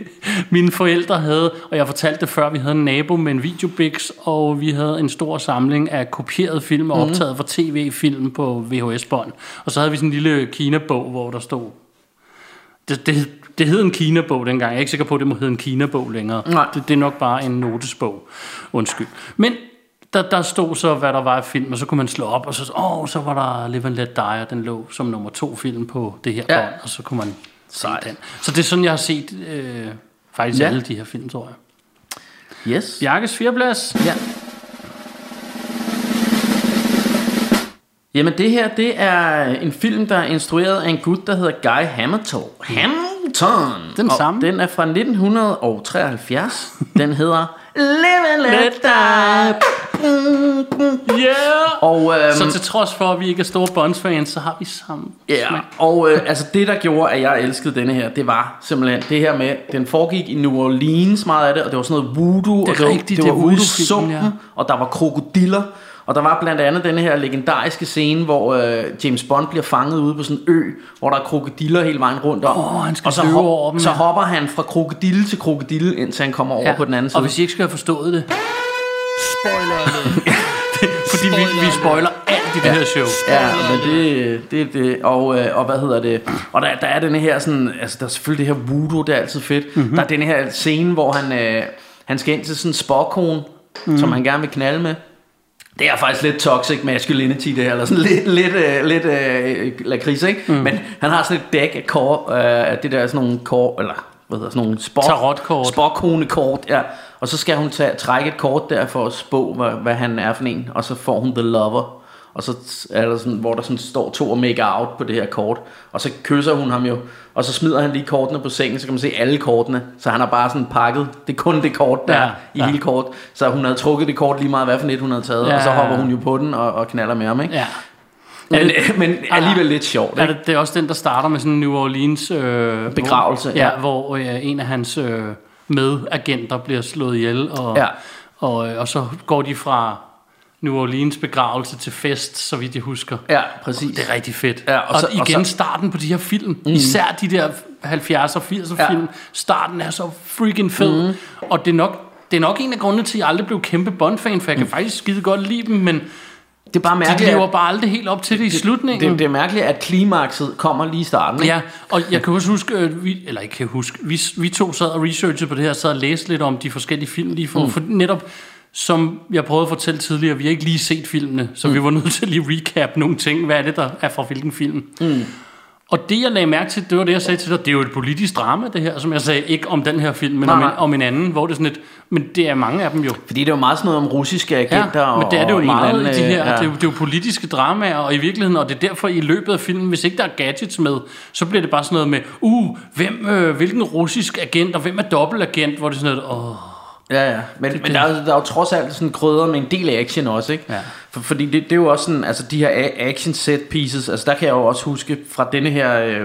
mine forældre havde, og jeg fortalte det før, vi havde en nabo med en videobix, og vi havde en stor samling af kopierede film og optaget fra tv-film på VHS-bånd. Og så havde vi sådan en lille Kina-bog, hvor der stod det, det, det hed en Kina-bog dengang. Jeg er ikke sikker på, at det må hedde en Kina-bog længere. Nej. Det, det er nok bare en notesbog. Undskyld. Men der, der stod så, hvad der var af film, og så kunne man slå op, og så, åh, så var der Live and Let Die, og den lå som nummer to film på det her Ja. bånd, og så kunne man se den. Så det er sådan, jeg har set øh, faktisk Ja. alle de her film, tror jeg. Yes. Bjarkes fireplads. Ja. Jamen det her, det er en film, der er instrueret af en gut, der hedder Guy Hamilton. Hamilton! Den og samme. Den er fra 1973. Den hedder Live and Let Die. Yeah! Og, øhm, Så til trods for, at vi ikke er store Bonds-fans, så har vi samme Ja, smag. og øh, altså det der gjorde, at jeg elskede denne her, det var simpelthen det her med, den foregik i New Orleans meget af det, og det var sådan noget voodoo, og det var, rigtigt, det det var ude i sumpen, ja. og der var krokodiller, og der var blandt andet den her legendariske scene, hvor øh, James Bond bliver fanget ude på sådan en ø, hvor der er krokodiller hele vejen rundt om. Åh, han skal og så, løbe over dem, så ja. hopper han fra krokodille til krokodille, indtil han kommer over på den anden side. Og hvis I ikke skal have forstået det, Spoiler fordi vi, vi spoiler alt i det her show. Ja, men det det, det og, øh, og hvad hedder det? Og der, der er den her sådan, altså der er selvfølgelig det her voodoo, det er altid fedt. Mhm. Mm-hmm. Der er den her scene, hvor han, øh, han skal ind til sådan en spåkone, Mhm. mm. som han gerne vil knalde med. Det er faktisk lidt toxic masculinity det her, eller sådan lidt, lidt, øh, lidt øh, lakrids, ikke? Mm. Men han har sådan et dæk af kort, øh, det der sådan nogle kort, eller hvad hedder sådan nogle spot, Tarotkort. ja. Og så skal hun tage, trække et kort der for at spå, hvad, hvad han er for en, og så får hun The Lover. Og så er der sådan, hvor der sådan står to og make out på det her kort. Og så kysser hun ham jo. Og så smider han lige kortene på sengen, så kan man se alle kortene. Så han har bare sådan pakket. Det er kun det kort der Ja, i ja. hele kort. Så hun havde trukket det kort lige meget, hvad for net hun havde taget. Ja, og så hopper hun jo på den og, og knaller med ham, ikke? Ja. Men, men alligevel lidt sjovt, Er ikke? det, det er også den, der starter med sådan en New Orleans... Øh, Begravelse, Hvor, ja, ja. hvor øh, en af hans øh, medagenter bliver slået ihjel, og, Ja. og, øh, og så går de fra New Orleans begravelse til fest, så vidt jeg husker. Ja, præcis. Det er rigtig fedt. Ja, og, og så- og igen og så- Mm. starten på de her film. Især de der 70'er og 80'er Ja. film. Starten er så freaking fed. Mm. Og det er, nok, det er nok en af grundene til, at jeg aldrig blev kæmpe Bond-fan, for jeg kan faktisk skide godt lide dem, men Det er bare de mærkeligt, lever at, bare aldrig helt op til det i slutningen. det, det er mærkeligt, at klimakset kommer lige i starten, ikke? Ja, og jeg kan også huske, øh, vi, eller ikke kan huske, vi, vi to sad og researchede på det her, sad og læste lidt om de forskellige film lige for, mm. for netop, som jeg prøvede at fortælle tidligere, vi har ikke lige set filmene, så mm. vi var nødt til at lige recap nogle ting, hvad er det, der er fra hvilken film. Mm. Og det, jeg lagde mærke til, det var det, jeg sagde til dig, det er jo et politisk drama, det her, som jeg sagde, ikke om den her film, men om en, om en anden, hvor det er sådan et, men det er mange af dem jo. Fordi det er jo meget sådan noget om russiske agenter. Ja, men det er det jo en meget eller i anden, de her, ja. det, er jo, det er jo politiske dramaer, og i virkeligheden, og det er derfor i løbet af filmen, hvis ikke der er gadgets med, så bliver det bare sådan noget med, uh, hvem, øh, hvilken russisk agent, og hvem er dobbeltagent, hvor det er sådan noget, åh, Ja, ja. Men, men der, er, der er jo trods alt sådan krydder med en del action også, ikke? Ja. For, fordi det, det er jo også sådan, altså de her action set pieces, altså der kan jeg jo også huske fra denne her, øh,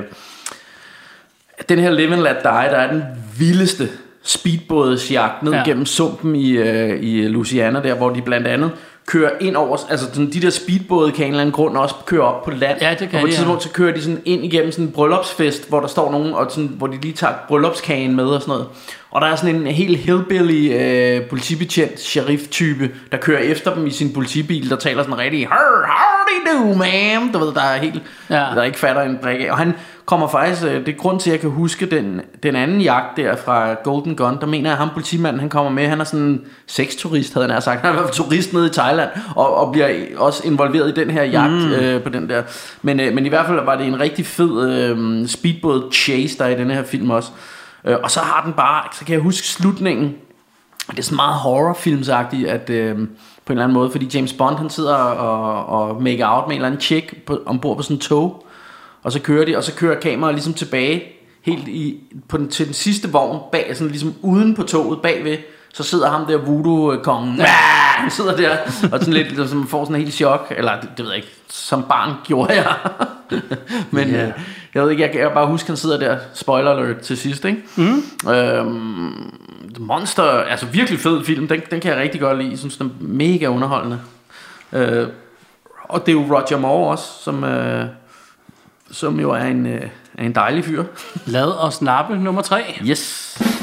den her Live and Let Die, der er den vildeste speedbådsjagt ned Ja. ja. gennem sumpen i, øh, i Louisiana der, hvor de blandt andet kører ind over, altså sådan, de der speedbåde kan en eller anden grund også køre op på land. Ja, det kan og på et ja. tidspunkt, så kører de sådan ind igennem sådan en bryllupsfest, hvor der står nogen, og sådan, hvor de lige tager bryllupskagen med og sådan noget. Og der er sådan en helt hillbilly øh, politibetjent, sheriff-type, der kører efter dem i sin politibil, der taler sådan rigtig, howdy do, ma'am. Du ved, der er helt, Ja. der ikke fatter en brik af. Og han kommer faktisk, øh, det er grund til, at jeg kan huske den, den anden jagt der fra Golden Gun, der mener jeg, at ham politimanden, han kommer med, han er sådan en sexturist, havde han sagt. Han er turist nede i Thailand, og, og bliver også involveret i den her jagt mm. øh, på den der. Men, øh, men i hvert fald var det en rigtig fed øh, speedboat chase, der er i den her film også. Øh, og så har den bare, så kan jeg huske slutningen, det er sådan meget horrorfilmsagtigt, at øh, på en eller anden måde, fordi James Bond, han sidder og, og make out med en eller anden chick på, ombord på sådan en tog, og så kører de, og så kører kameraet ligesom tilbage, helt i, på den, til den sidste vogn, bag, sådan ligesom uden på toget, bagved, så sidder ham der voodoo-kongen, han sidder der, og sådan lidt, som får sådan en helt chok, eller det, det ved jeg ikke, som barn gjorde jeg, men yeah. Jeg ved ikke, jeg kan bare huske, han sidder der, spoiler alert til sidst, ikke? Mm. Øhm, Monster, altså virkelig fed film, den, den kan jeg rigtig godt lide, jeg synes den er mega underholdende. Øh, og det er jo Roger Moore også, som, øh, som jo er en, øh, er en dejlig fyr. lad os nappe nummer tre. Yes.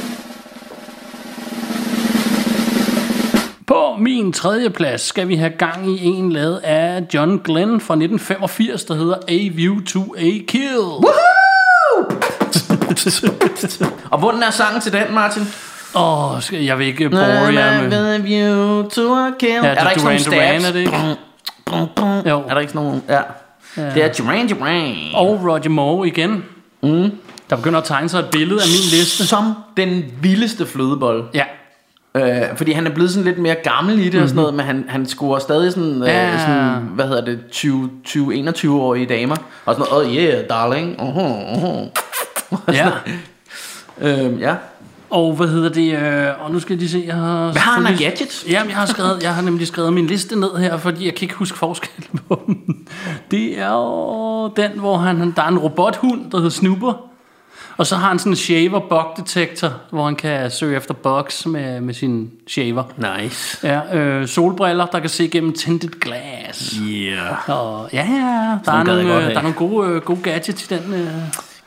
På min tredje plads skal vi have gang i en lavet af John Glenn fra 1985, der hedder A View to a Kill. Og hvordan er sangen til den, Martin? Åh, oh, jeg vil ikke bore jer med... With you to a kill. Ja, er der ikke Duran er det ikke? Brum, brum. Jo. Er der ikke nogle... Ja. ja. Det er Duran Duran. Og Roger Moore igen. Mm. Der begynder at tegne sig et billede af min liste. Som den vildeste flødebold. Ja. Øh, fordi han er blevet sådan lidt mere gammel i det mm-hmm. og sådan noget, men han, han scorer stadig sådan, Ja. øh, sådan hvad hedder det, 20, 20 21-årige damer. Og sådan noget, oh yeah, darling. Uh-huh, uh-huh. ja. Øh, ja. Og hvad hedder det? Øh, og nu skal jeg lige se, jeg har... Hvad har han af gadgets? Jamen, jeg har, skrevet, jeg har nemlig skrevet min liste ned her, fordi jeg kan ikke huske forskellen på dem. Det er den, hvor han, der er en robothund, der hedder Snooper. Og så har han sådan en shaver bug detektor, hvor han kan søge efter bugs med, med sin shaver. Nice. Ja, øh, solbriller, der kan se gennem tinted glass. Yeah. Og ja, ja, der er nogle, øh, der er nogle gode, øh, gode gadgets i den, øh,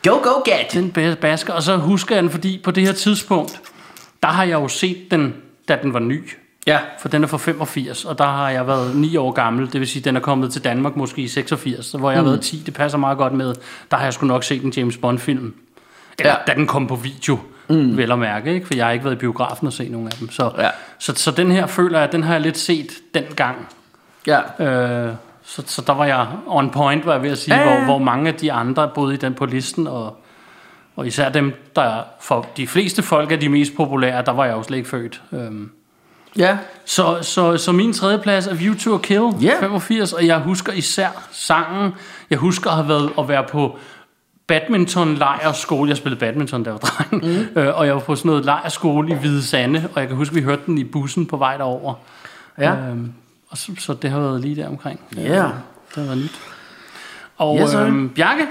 Go, go, gadget. den bas- basker. Og så husker jeg den, fordi på det her tidspunkt, der har jeg jo set den, da den var ny. Ja. For den er fra 85, og der har jeg været 9 år gammel. Det vil sige, den er kommet til Danmark måske i 86, så hvor jeg har været 10. Det passer meget godt med. Der har jeg sgu nok set en James Bond-film. Eller, Ja. da den kom på video, mm. vel at mærke, ikke? for jeg har ikke været i biografen og se nogen af dem. Så, Ja. så, så den her føler jeg, den har jeg lidt set dengang. Ja. Øh, så, så der var jeg on point, var jeg ved at sige, Ja, hvor, hvor mange af de andre boede i den på listen, og, og især dem, der for de fleste folk er de mest populære, der var jeg jo slet ikke født. Øhm, Ja. så, så, så min tredje plads er View to a Kill, Ja. 85, og jeg husker især sangen. Jeg husker at have været at være på badminton lejrskole. Jeg spillede badminton, jeg var dreng. Mm. Øh, og jeg var på sådan noget lejrskole i Hvide Sande, og jeg kan huske, vi hørte den i bussen på vej derover. Ja. Øhm, og så, så det har været lige der omkring. Ja. Det har været nyt. Og Yes, øhm, Bjarke?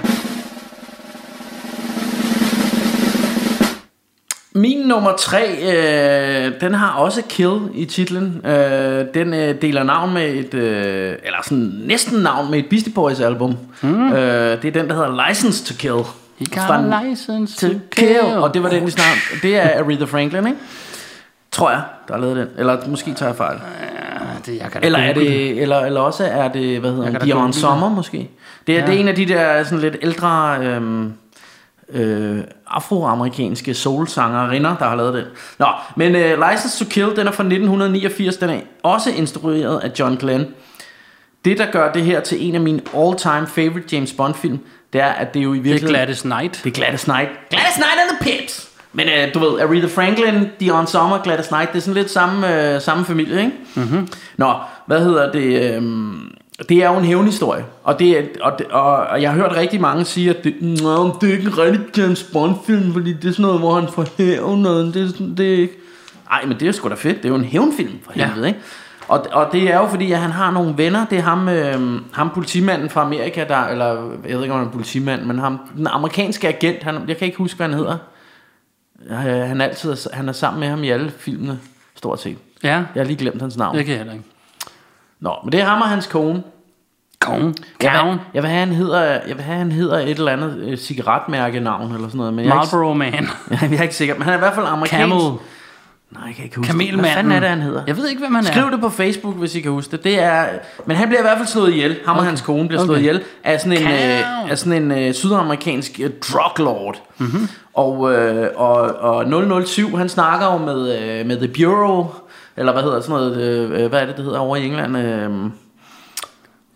Min nummer tre, øh, den har også Kill i titlen. Øh, den øh, deler navn med et, øh, eller sådan næsten navn med et Beastie Boys album. Mm. Øh, det er den, der hedder License to Kill. He got a license to kill. kill. Og det var den, vi snakkede Det er Aretha Franklin, ikke? Tror jeg, der har lavet den. Eller måske tager jeg fejl. det, jeg kan Eller, er det, eller, eller også er det, hvad hedder Dion Sommer måske. Det er, ja. det er en af de der sådan lidt ældre øhm, øh, afroamerikanske soul-sangerinder, der har lavet den. Nå, men øh, License to Kill, den er fra 1989. Den er også instrueret af John Glenn. Det, der gør det her til en af mine all-time favorite James Bond-film, det er, at det er jo i Det er virkeligheden... Gladys Knight. Det er Gladys Knight. Gladys Knight and the Pips. Men øh, du ved, Aretha Franklin, Dion Sommer, Gladys Knight, det er sådan lidt samme, øh, samme familie, ikke? Mm-hmm. Nå, hvad hedder det? Øh, det er jo en hævnhistorie. Og, det er, og, det, og, og jeg har hørt rigtig mange sige, at det, Nå, det er ikke en rigtig James Bond-film, fordi det er sådan noget, hvor han får hævn, og det, er sådan- det er ikke... Ej, men det er sgu da fedt. Det er jo en hævnfilm, for Ja. helvede, ikke? Og, og det er jo fordi, at han har nogle venner. Det er ham, øh, ham politimanden fra Amerika, der, eller jeg ved ikke, om han er politimand, men ham, den amerikanske agent, han, jeg kan ikke huske, hvad han hedder. Øh, han, er altid, han er sammen med ham i alle filmene, stort set. Ja, Jeg har lige glemt hans navn. det kan jeg heller ikke. Nå, men det er ham og hans kone. Vil, Kongen. jeg vil have, han hedder, jeg vil have, han hedder et eller andet øh, cigaretmærke navn eller sådan noget. Men jeg Marlboro Man. ikke, jeg er ikke sikker. Men han er i hvert fald amerikansk. Camel. Nej, jeg kan ikke huske. Kamelmanden. Hvad fanden er det, han hedder? Jeg ved ikke, hvem han er. Skriv det på Facebook, hvis I kan huske det. det er, men han bliver i hvert fald slået ihjel. Ham og hans kone bliver slået Okay. ihjel af sådan en, øh, af sådan en øh, sydamerikansk øh, drug lord. Mm-hmm. Og, øh, og, og 007, han snakker jo med, øh, med The Bureau, eller hvad hedder sådan noget, øh, hvad er det, det hedder over i England? Øh,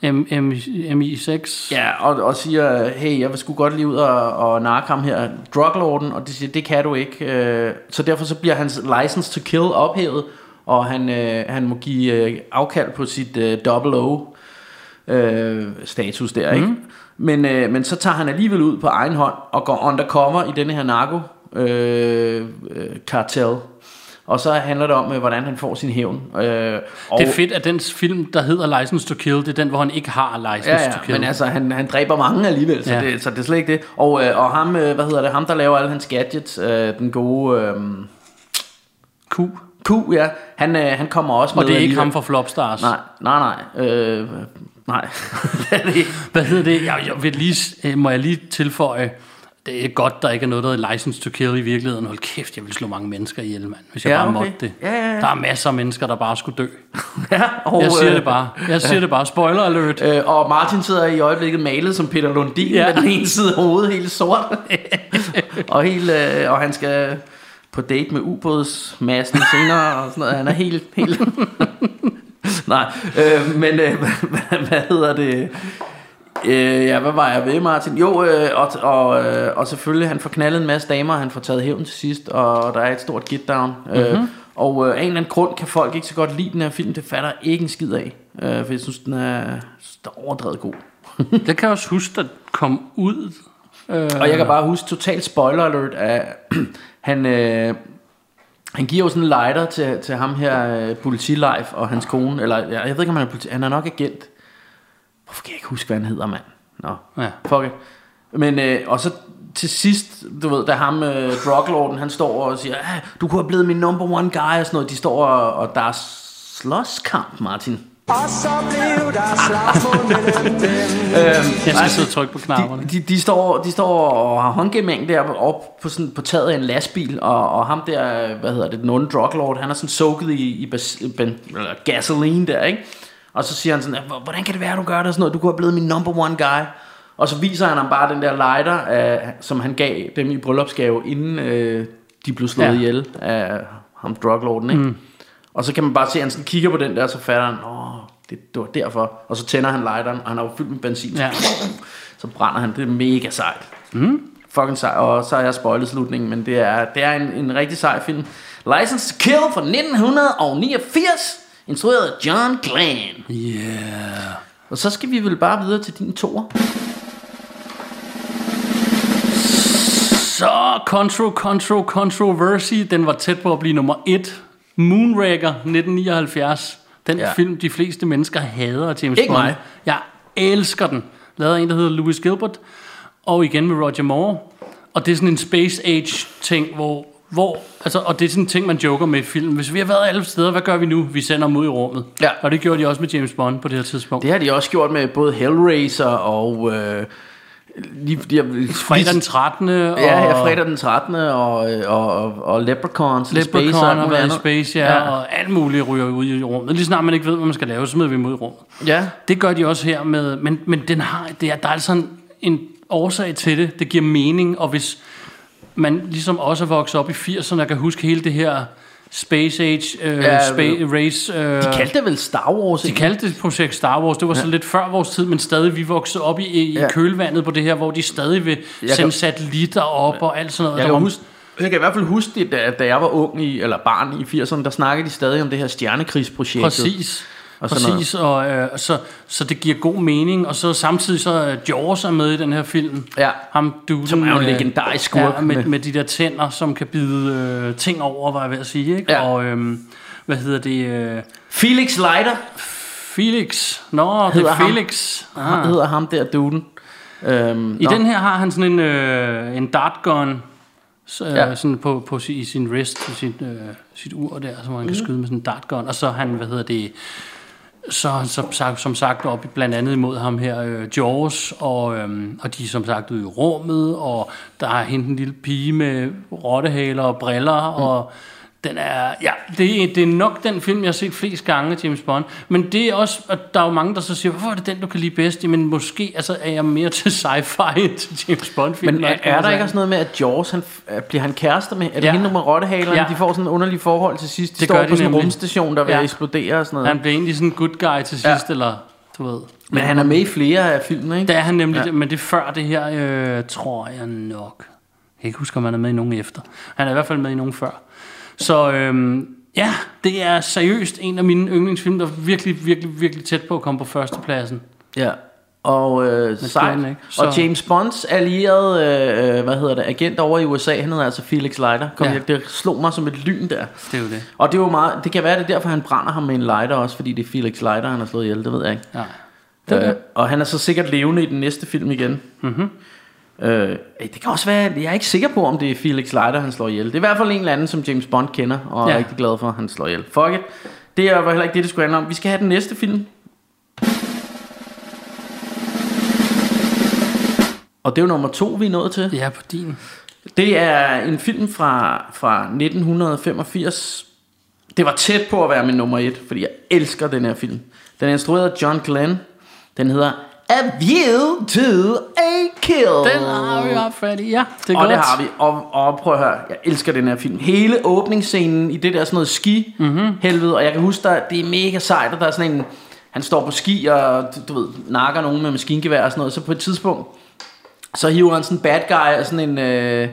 M- M- MI6. ja, og, og siger, hey, jeg vil sgu godt lige ud og, og narke ham her, druglorden, og de siger, det kan du ikke. Øh, så derfor så bliver hans license to kill ophævet, og han, øh, han må give øh, afkald på sit øh, double O øh, status der, ikke? Men, øh, men så tager han alligevel ud på egen hånd og går undercover i denne her narko øh, øh, kartel. Og så handler det om, øh, hvordan han får sin hævn. Øh, og, Det er fedt, at den film, der hedder License to Kill, det er den, hvor han ikke har License Ja, to ja, Kill. men altså, han, han dræber mange alligevel, så, Ja. det, så det er slet ikke det. Og, øh, og ham, øh, hvad hedder det, ham der laver alle hans gadgets, øh, den gode øh, Q. Q, ja, han, øh, han kommer også Og med det er ikke alligevel. ham fra Flopstars. Nej, nej, nej. Øh, nej. Hvad hedder det? Jeg, jeg vil lige, øh, må jeg lige tilføje, det er godt, der ikke er noget, der hedder License to Kill i virkeligheden. Hold kæft, jeg vil slå mange mennesker ihjel, mand, hvis jeg Ja, bare okay. måtte det. Ja, ja, ja. Der er masser af mennesker, der bare skulle dø. Ja, og, Jeg siger øh, det bare. Jeg siger det bare. Spoiler alert. Øh, og Martin sidder i øjeblikket malet som Peter Lundin ja. Ja. med den ene side af hovedet helt sort. og, helt, øh, og han skal på date med ubådsmassen senere og sådan noget. Han er helt... helt Nej, øh, men øh, hvad, hvad hedder det? Øh, ja, hvad var jeg ved, Martin? Jo, øh, og, og, øh, og selvfølgelig, han får knaldet en masse damer, han får taget hævn til sidst, og der er et stort get down. Mm-hmm. Øh, og øh, af en eller anden grund kan folk ikke så godt lide den her film, det fatter ikke en skid af. Øh, for jeg synes, den er, synes, den er overdrevet god. Det kan også huske, at kom ud. Øh, Og jeg kan bare huske, total spoiler alert, at han, øh, han giver jo sådan en lighter til, til ham her, øh, politilife og hans kone, eller jeg, jeg ved ikke, om han er politi, han er nok agent. Hvorfor kan jeg ikke huske, hvad han hedder, mand? Nå, Ja. fuck it. Men, øh, og så til sidst, du ved, da ham, øh, druglorden, han står og siger, ah, du kunne have blevet min number one guy, og sådan noget, de står og, og der er slåskamp, Martin. Og så blev der slagsmål mellem dem. jeg skal sidde og trykke på knapperne. De, de, de, står, de står og har håndgemæng der op på, sådan, på taget af en lastbil, og, og ham der, hvad hedder det, den onde druglord, han er sådan soaket i, i bas, ben, eller gasoline der, ikke? Og så siger han sådan, "Hvor- hvordan kan det være, du gør det og sådan noget? Du kunne have blevet min number one guy. Og så viser han ham bare den der lighter, øh, som han gav dem i bryllupsgave, inden øh, de blev slået Ja. ihjel af ham druglorden, ikke? Mm. Og så kan man bare se, at han sådan kigger på den der, så fatter han, åh, det, det var derfor. Og så tænder han lighteren, og han er jo fyldt med benzin. Ja. Så brænder han. Det er mega sejt. Mm. Fucking sej. Og så har jeg spoilet slutningen, men det er, det er en, en rigtig sej film. License to Kill fra 1989. Instrueret af John Glenn. Yeah. Og så skal vi vel bare videre til din toer. Så Contro, Contro, Controversy, den var tæt på at blive nummer et. Moonraker 1979. Den. Ja. film, de fleste mennesker hader af James Ikke Bond. mig. Jeg elsker den. Lavet af en, der hedder Louis Gilbert. Og igen med Roger Moore. Og det er sådan en space age ting, hvor, hvor altså, og det er sådan en ting, man joker med i film. Hvis vi har været alle steder, hvad gør vi nu? Vi sender dem ud i rummet. Ja. Og det gjorde de også med James Bond på det her tidspunkt. Det har de også gjort med både Hellraiser og... Øh, lige, de har, Fredag den 13. Ja, og ja, fredag den 13. og, øh, og, og, og Leprechauns in Space. Leprechaun og har været i space, ja, ja, og alt muligt ryger ud i rummet. Lige snart man ikke ved, hvad man skal lave, så smider vi dem ud i rummet. Ja, Det gør de også her med, men, men den har, det er, der er sådan en årsag til det. Det giver mening, og hvis man ligesom også er vokset op i 80'erne og kan huske hele det her Space Age, øh, Ja, space Race... Øh, de kaldte det vel Star Wars. de ikke? kaldte det projekt Star Wars. Det var så lidt før vores tid, men stadig vi voksede op i, i Ja. kølvandet på det her, hvor de stadig vil kan- sende satellitter op og alt sådan noget. Jeg Der kan, var- huske, jeg kan i hvert fald huske det, da, da jeg var ung, i, eller barn i 80'erne, der snakkede de stadig om det her stjernekrigsprojekt. Præcis. Og sådan Præcis, og øh, så, så det giver god mening, og så samtidig så øh, Jaws er med i den her film. Ja. Ham duden, Som er jo en øh, legendarisk skurk Ja, med, med- med de der tænder, som kan bide øh, ting over, var jeg ved at sige. Ikke? Ja. Og øh, hvad hedder det? Øh, Felix Leiter Felix. Nå, det Hedder er ham. Felix. ah. Ah. hedder ham der duden. Øhm, I nå. den her har han sådan en, øh, en dartgun, så, øh, Ja. sådan på, på i sin wrist, i sit, øh, sit ur der, så man kan Mhm. skyde med sådan en dartgun. Og så er han, hvad hedder det, så er han som sagt, som sagt op i- blandt andet imod ham her, øh, Jaws, og, øh, og de er som sagt ude i rummet, og der er hende en lille pige med rottehaler og briller, mm. og den er, ja, det, er- det er nok den film, jeg har set flest gange James Bond. Men det er også, og der er jo mange, der så siger, hvorfor er det den, du kan lide bedst? Men måske altså, er jeg mere til sci-fi end til James Bond-film. Men når er, er der ikke også noget med, at Jaws, han, f- bliver han kærester med? Er det Ja. hende med rottehalerne? Ja. De får sådan en underlig forhold til sidst. De Det står gør på de sådan en rumstation, der vil Ja. eksplodere og sådan noget. Han bliver egentlig sådan en good guy til sidst, Ja. eller du ved. Men han er med i flere af filmene, ikke? Det er han nemlig. Ja. men det er før det her, øh, tror jeg nok. Jeg kan ikke huske, om han er med i nogen efter. Han er i hvert fald med i nogen før. Så øhm, ja, det er seriøst en af mine yndlingsfilm, der er virkelig, virkelig, virkelig tæt på at komme på førstepladsen. Ja. Og, øh, sejt. ikke. og Så- James Bonds allierede, øh, hvad hedder det, agent over i USA, han hedder altså Felix Leiter. Kom, Ja. Det slog mig som et lyn der. Det er jo det. Og det, er jo meget, det kan være, det er derfor, han brænder ham med en lighter også, fordi det er Felix Leiter, han har slået ihjel, det ved jeg ikke. Ja. Det Øh, det. og han er så sikkert levende i den næste film igen. Mm-hmm. Øh, det kan også være, jeg er ikke sikker på, om det er Felix Leiter, han slår ihjel. Det er i hvert fald en eller anden, som James Bond kender, og Ja. er rigtig glad for, at han slår ihjel. Fuck it. Det er jo heller ikke det, det skulle handle om. Vi skal have den næste film. Og det er jo nummer to, vi er nået til. Ja, på din. Det er en film fra, fra 1985. Det var tæt på at være min nummer et, fordi jeg elsker den her film. Den er instrueret af John Glenn. Den hedder A View to a Kill. Den har vi fat i. Ja, det er og godt. det har vi. Og, og prøv at høre, jeg elsker den her film. Hele åbningsscenen i det der sådan noget ski mm-hmm. helvede, og jeg kan huske, der, det er mega sejt, og der er sådan en, han står på ski og du, ved, nakker nogen med maskingevær og sådan noget, så på et tidspunkt, så hiver han sådan en bad guy af sådan en, øh,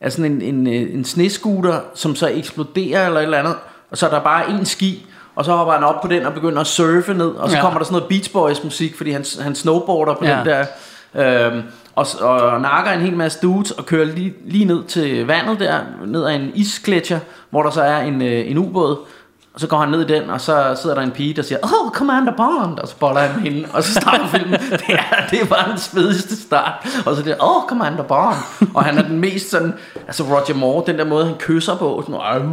af sådan en, en, øh, en snescooter, som så eksploderer eller et eller andet, og så er der bare en ski, og så hopper han op på den og begynder at surfe ned, og så Ja. kommer der sådan noget Beach Boys musik, fordi han, han snowboarder på Ja. den der, øhm, og, og nakker en hel masse dudes og kører lige, lige ned til vandet der, ned ad en isgletscher, hvor der så er en, øh, en ubåd, og så går han ned i den, og så sidder der en pige, der siger, Oh, Commander Bond, og så boller han hende, og så starter filmen. Det er, det er bare den svedigste start. Og så det Oh, Commander Bond. Og han er den mest sådan, altså Roger Moore, den der måde, han kysser på, sådan,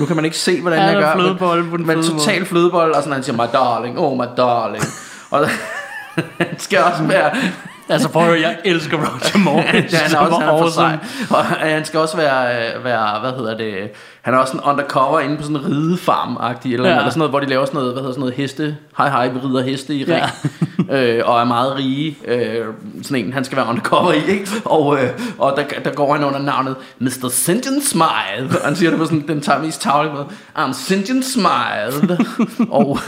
nu kan man ikke se, hvordan Ja, er gør. men- flødebolle på den Men total flødebold, og sådan, han siger, my darling, oh my darling. Og han skal også være, Altså prøv at høre, jeg elsker Roger Moore. ja, han er også han er for awesome. Og øh, han skal også være, øh, være, hvad hedder det, han er også en undercover inde på sådan en ridefarm-agtig, eller, Ja. ja. eller sådan noget, hvor de laver sådan noget, hvad hedder sådan noget heste, hej hej, vi rider heste i ring, øh, og er meget rige, øh, sådan en, han skal være undercover i, ikke? Og, øh, og der, der går han under navnet Mr. St. John Smile, og han siger det på sådan, den mest tavlige måde, I'm St. John Smile, og...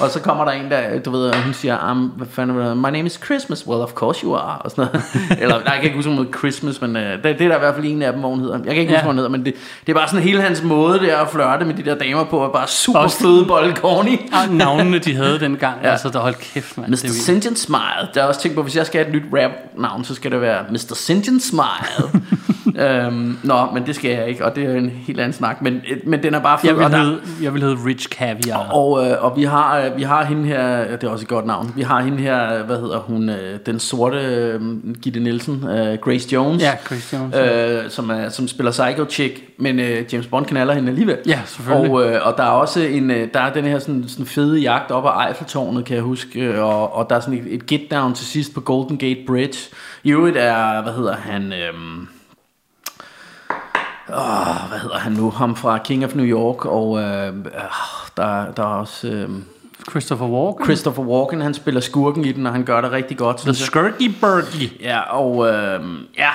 Og så kommer der en, der, du ved, hun siger, um, hvad fanden er det? My name is Christmas. Well, of course you are. Og sådan noget. Eller, nej, jeg kan ikke huske, er Christmas, men uh, det, det, er der i hvert fald en af dem, hvor hun hedder. Jeg kan ikke Ja. huske, hun hedder, men det, det er bare sådan hele hans måde der at flørte med de der damer på, er bare super Også- fede bolle corny. Og navnene, de havde dengang, ja. Altså, der holdt kæft, mand. Mr. St. John Smile. Der er også tænkt på, hvis jeg skal have et nyt rap-navn, så skal det være Mr. St. John Smile. øhm, nå, men det skal jeg ikke, og det er en helt anden snak. Men, men den er bare fed. Jeg vil, og der- hedde, jeg vil hedde Rich Caviar. Og, øh, og vi har øh, vi har hende her, det er også et godt navn. Vi har hende her, hvad hedder hun, øh, den sorte øh, Gitte Nielsen, øh, Grace Jones. Ja, Chris Jones. Øh, som, er, som spiller Psycho Chick, men øh, James Bond knaller hende alligevel. Ja, selvfølgelig. Og, øh, og der er også en, øh, der er den her sådan, sådan fede jagt op ad Eiffeltårnet, kan jeg huske, øh, og, og der er sådan et, et get down til sidst på Golden Gate Bridge. I øvrigt er, hvad hedder han, øhm, åh, hvad hedder han nu, ham fra King of New York, og øh, øh, der, der er også... Øh, Christopher Walken. Christopher Walken, han spiller skurken i den, og han gør det rigtig godt. The. Skirky Burky. Ja, og øh, ja,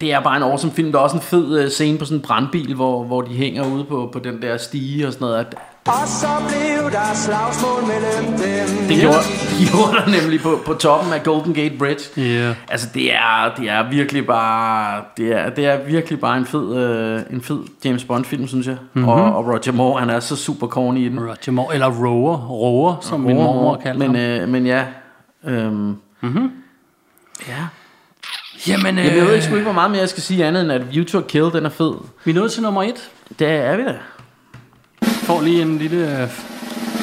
det er bare en awesome film. Der er også en fed øh, scene på sådan en brandbil, hvor, hvor de hænger ude på, på den der stige og sådan noget. At Og så blev der slagsmål mellem dem. det gjorde, gjorde der nemlig på, på toppen af Golden Gate Bridge. Ja. Altså det er, det er virkelig bare det er, det er virkelig bare en fed, øh, en fed James Bond film, synes jeg. Mm-hmm. Og, og Roger Moore, han er så super corny i den. Roger Moore, eller Rower, Rower, som min mormor kaldte men, ham. øh, men ja. Øhm, mm-hmm. Ja. Jamen, øh, Jamen, jeg ved ikke, sgu ikke, hvor meget mere jeg skal sige andet end, at View to a Kill, den er fed. vi er nået til nummer et. Det er vi da. Får lige en lille øh,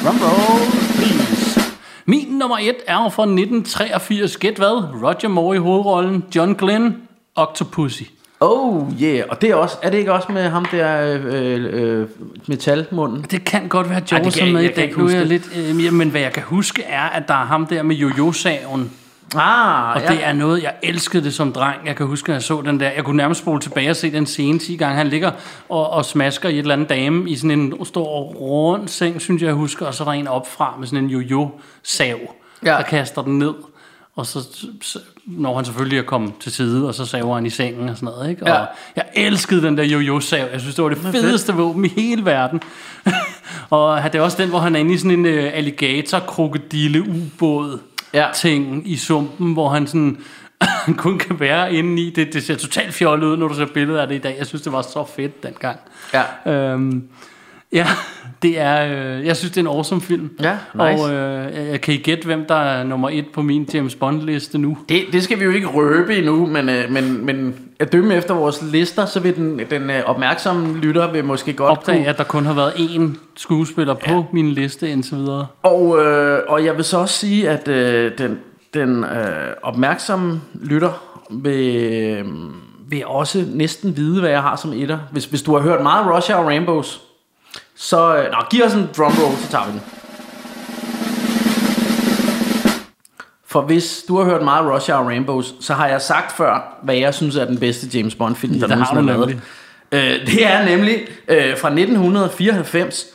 drum roll, please. Min nummer et er fra 1983. Gæt hvad? Roger Moore i hovedrollen, John Glenn, Octopussy. Oh yeah, og det er, også, er det ikke også med ham der øh, øh, metalmunden? Det kan godt være, Joe jeg- med i dag. Nu er jeg lidt, øh, men hvad jeg kan huske er, at der er ham der med jojo-saven. Ah, Og ja. det er noget, jeg elskede det som dreng. Jeg kan huske, at jeg så den der. Jeg kunne nærmest spole tilbage og se den scene 10 gange. Han ligger og, og smasker i et eller andet dame i sådan en stor rund seng, synes jeg, jeg husker. Og så er der en opfra med sådan en jojo-sav, Ja. der kaster den ned. Og så, så når han selvfølgelig er kommet til side, og så saver han i sengen og sådan noget. Ikke? Og Ja. jeg elskede den der jojo-sav. Jeg synes, det var det fedeste våben i hele verden. og det er også den, hvor han er inde i sådan en uh, alligator-krokodille-ubåd Ja. ting i sumpen, hvor han sådan kun kan være inde i. Det, det ser totalt fjollet ud, når du ser billeder af det i dag. Jeg synes, det var så fedt dengang. Ja. Øhm, ja, det er, øh, jeg synes, det er en awesome film. Ja, nice. Og øh, jeg kan I gætte, hvem der er nummer et på min James Bond-liste nu? Det, det skal vi jo ikke røbe endnu, men, øh, men, men at dømme efter vores lister, så vil den, den øh, opmærksomme lytter vil måske godt Opdag, kunne... at der kun har været én skuespiller på ja. min liste indtil videre. Og, øh, og jeg vil så også sige, at øh, den, den øh, opmærksomme lytter vil, øh, vil også næsten vide, hvad jeg har som etter. Hvis, hvis du har hørt meget Russia og Rainbows, så... Øh, nå, giv os en drum roll, så tager vi den. For hvis du har hørt meget Russia og Rainbows, så har jeg sagt før, hvad jeg synes er den bedste James Bond film, der nogensinde er lavet. Øh, det er nemlig øh, fra 1994,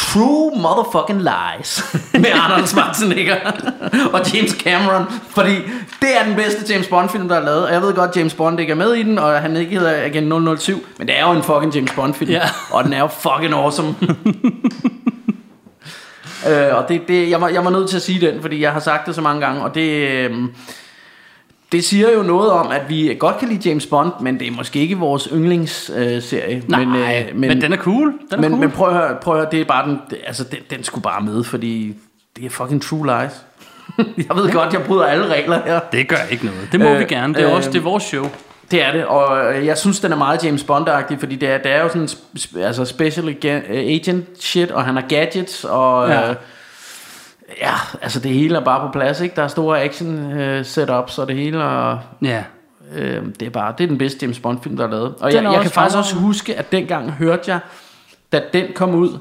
True Motherfucking Lies med Arnold Schwarzenegger og James Cameron. Fordi det er den bedste James Bond film, der er lavet. Og jeg ved godt, James Bond ikke er med i den, og han ikke hedder Agent 007. Men det er jo en fucking James Bond film. Ja. Og den er jo fucking awesome. øh, og det, det, jeg, var, jeg var nødt til at sige den, fordi jeg har sagt det så mange gange. Og det... Øh, det siger jo noget om, at vi godt kan lide James Bond, men det er måske ikke vores yndlingsserie. Øh. Nej, men, men, øh, men den er cool. Den er men, cool. men prøv at høre, prøv at høre, det er bare den, altså den, den skulle bare med, fordi det er fucking true lies. jeg ved godt, jeg bryder alle regler her. det gør ikke noget. Det må Øh, vi gerne. Det er øh, også det er vores show. Det er det, og øh, jeg synes, den er meget James Bond-agtig, fordi det er, det er jo sådan altså special agent shit, og han har gadgets, og ja. Øh, ja, altså det hele er bare på plads, ikke? Der er store action øh, setups og det hele, og Ja. Øh, det er bare det er den bedste James Bond film der er lavet. Og Den jeg, jeg kan faktisk også huske at dengang hørte jeg da den kom ud,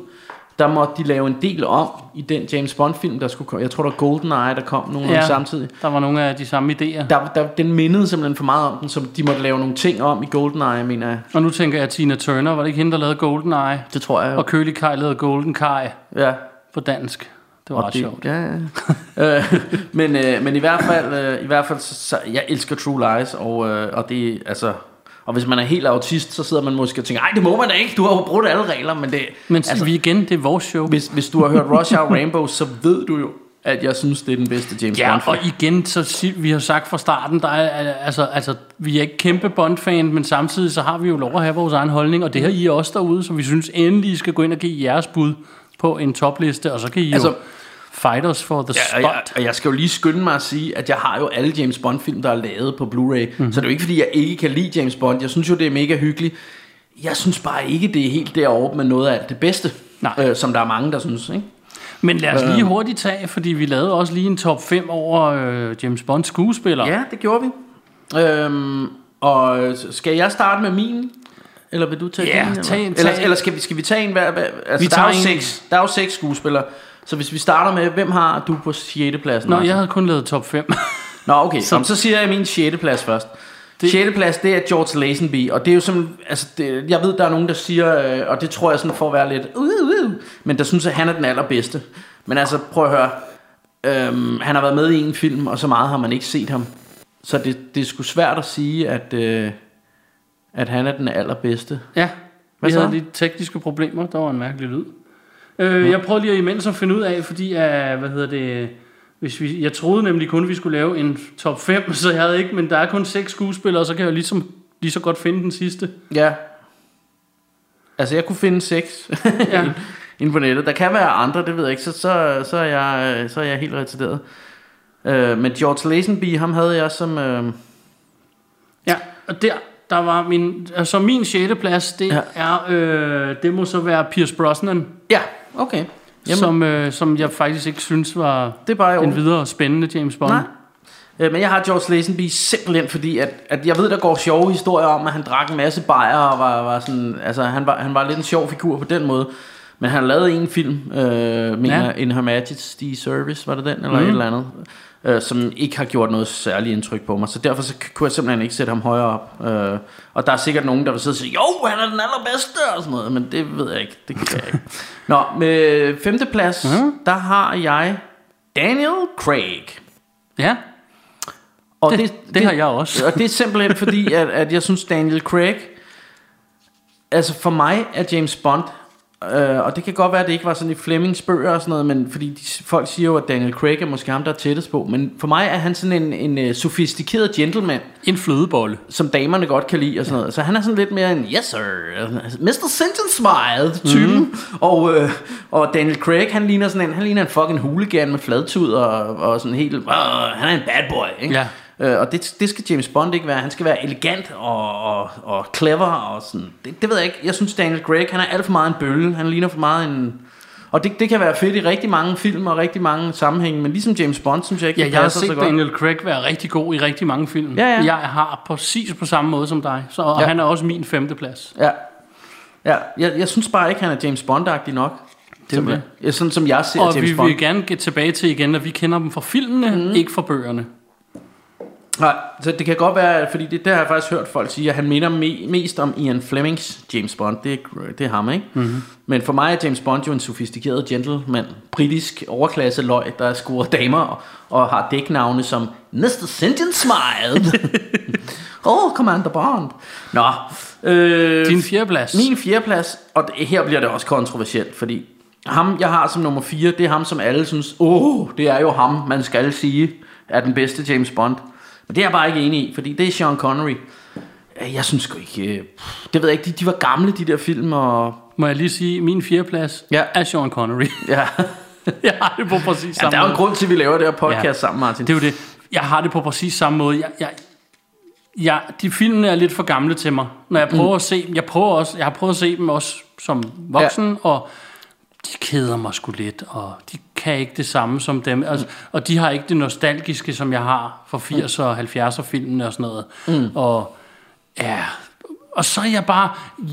der måtte de lave en del om i den James Bond film der skulle komme. Jeg tror der var GoldenEye der kom nogle ja. samtidig. der var nogle af de samme idéer. Der, der, den mindede simpelthen for meget om den, så de måtte lave nogle ting om i GoldenEye, mener jeg. Og nu tænker jeg, at Tina Turner, var det ikke hende, der lavede GoldenEye? Det tror jeg. Og Kølig Kai lavede Golden Kai ja. på dansk. Det var ret det, sjovt. Ja, ja. øh, men, øh, men i hvert fald, øh, i hvert fald så, så, jeg elsker True Lies, og, øh, og det altså... Og hvis man er helt autist, så sidder man måske og tænker, ej, det må man da ikke, du har jo brugt alle regler, men det... Men altså, vi igen, det er vores show. Hvis, hvis du har hørt Rush Hour Rainbow, så ved du jo, at jeg synes, det er den bedste James Ja, Bond og film. igen, så vi har sagt fra starten, der er, altså, altså, vi er ikke kæmpe Bond-fan, men samtidig så har vi jo lov at have vores egen holdning, og det har I også derude, så vi synes endelig, I skal gå ind og give jeres bud på en topliste, og så kan I Altså- jo fight us for the Ja, og, spot. jeg, og jeg skal jo lige skynde mig at sige, at jeg har jo alle James Bond film, der er lavet på Blu-ray. Mm-hmm. Så det er jo ikke, fordi jeg ikke kan lide James Bond. Jeg synes jo, det er mega hyggeligt. Jeg synes bare ikke, det er helt deroppe med noget af alt det bedste. Nej. Øh, som der er mange, der synes. Ikke? Men lad os Øh. lige hurtigt tage, fordi vi lavede også lige en top 5 over øh, James Bond skuespillere. Ja, det gjorde vi. Øhm, og skal jeg starte med min? Eller vil du tage Ja, din? eller? tag en- eller, tag en. eller skal vi, skal vi tage en hver? hver altså, Vi der, tager er jo en. seks, der er jo seks skuespillere. Så hvis vi starter med, hvem har du på 6. pladsen? Nå, Martin? jeg havde kun lavet top 5. Nå, okay. Så- Så, Jamen, så siger jeg min 6. plads først. Det, 6. plads, det er George Lazenby, og det er jo sådan, altså, det, jeg ved, der er nogen, der siger, øh, og det tror jeg sådan for at være lidt, uh, uh, men der synes, at han er den allerbedste. Men altså, prøv at høre, øhm, han har været med i en film, og så meget har man ikke set ham. Så det, det er sgu svært at sige, at, øh, at han er den allerbedste. ja, Hvad vi så? havde lidt tekniske problemer. Der var en mærkelig lyd. Øh, Jeg prøvede lige imens at finde ud af, fordi, uh, hvad hedder det... Hvis vi, jeg troede nemlig kun, at vi skulle lave en top 5, så jeg havde ikke, men der er kun seks skuespillere, så kan jeg ligesom, lige så godt finde den sidste. Ja. Altså, jeg kunne finde seks Ja. inde på nettet. Der kan være andre, det ved jeg ikke, så, så, så, er, jeg, så er jeg helt retarderet. Øh, men George Lazenby, ham havde jeg som... Øh, Ja, og der, der var min, altså min 6. plads, det. Ja. er, øh, det må så være Pierce Brosnan, ja, okay. Jamen, som, som, øh, som jeg faktisk ikke synes var det er bare en videre spændende James Bond. Nej. Øh, men jeg har George Lazenby simpelthen fordi, at, at jeg ved, der går sjove historier om, at han drak en masse bajer og var, var sådan, altså han var, han var lidt en sjov figur på den måde. Men han lavet en film, øh, mener Ja. ja. In Her Majesty's Service, var det den, eller mm. et eller andet, øh, som ikke har gjort noget særligt indtryk på mig. Så derfor så kunne jeg simpelthen ikke sætte ham højere op. Øh, og der er sikkert nogen, der vil sidde og sige, jo, han er den allerbedste, og sådan noget, men det ved jeg ikke, det kan jeg ikke. Nå, med femteplads, mm. der har jeg Daniel Craig. Ja, Og det, det, det har jeg også. Og det er simpelthen fordi, at, at jeg synes, Daniel Craig... Altså for mig er James Bond... Øh, og det kan godt være, at det ikke var sådan i Flemings bøger og sådan noget, men fordi de, folk siger jo, at Daniel Craig er måske ham, der er tættest på. Men for mig er han sådan en, en uh, sofistikeret gentleman, En flødebolle. som damerne godt kan lide og sådan noget. Så han er sådan lidt mere en, yes sir, Mr. St. Smile typen. Mm. Og, øh, og Daniel Craig, han ligner sådan en, han ligner en fucking hooligan med fladtud og, og sådan helt, han er en bad boy, ikke? Ja. Øh, og det, det skal James Bond ikke være. Han skal være elegant og, og, og clever og sådan. Det, det ved jeg ikke. Jeg synes Daniel Craig, han er alt for meget en bølle. Han ligner for meget en... Og det, det kan være fedt i rigtig mange film og rigtig mange sammenhænge, men ligesom James Bond, synes jeg ikke, Ja, jeg har set så godt. Daniel Craig være rigtig god i rigtig mange film. Ja, ja. Jeg har præcis på samme måde som dig, så, og Ja. han er også min femte plads. Ja. Ja, jeg, jeg synes bare ikke, han er James Bond-agtig nok. Det er sådan som jeg ser Og James vi Bond. vil gerne get tilbage til igen, at vi kender dem fra filmene, mm. ikke fra bøgerne. Nej, så det kan godt være, fordi det, det har jeg faktisk hørt folk sige, at han minder me, mest om Ian Flemings James Bond. Det, er- det er ham, ikke? Mm-hmm. Men for mig er James Bond jo en sofistikeret gentleman, britisk overklasse løg, der scorer damer og, og har dæknavne som Mr. Sintian Smile. oh, Commander Bond. Nå, øh, Din fjerdeplads. Min fjerdeplads, og det, her bliver det også kontroversielt, fordi ham, jeg har som nummer 4, det er ham, som alle synes, åh, oh, det er jo ham, man skal sige, er den bedste James Bond. Men det er jeg bare ikke enig i, fordi det er Sean Connery. Øh, Jeg synes sgu ikke, øh, det ved jeg ikke, de, de var gamle, de der film, og Må jeg lige sige, min fjerdeplads Ja. er Sean Connery. ja, jeg har det på præcis ja samme der er jo en grund til, at vi laver det her podcast Ja. ja. sammen, Martin. Det er jo det. Jeg har det på præcis samme måde. Jeg, jeg, jeg, de filmene er lidt for gamle til mig. Når jeg prøver mm. at se dem, jeg prøver også, jeg har prøvet at se dem også som voksen, ja. og de keder mig sgu lidt, og de kan ikke det samme som dem. Altså, og de har ikke det nostalgiske, som jeg har for 80'er og 70'er filmene og sådan noget. Mm. Og ja, og så er jeg bare,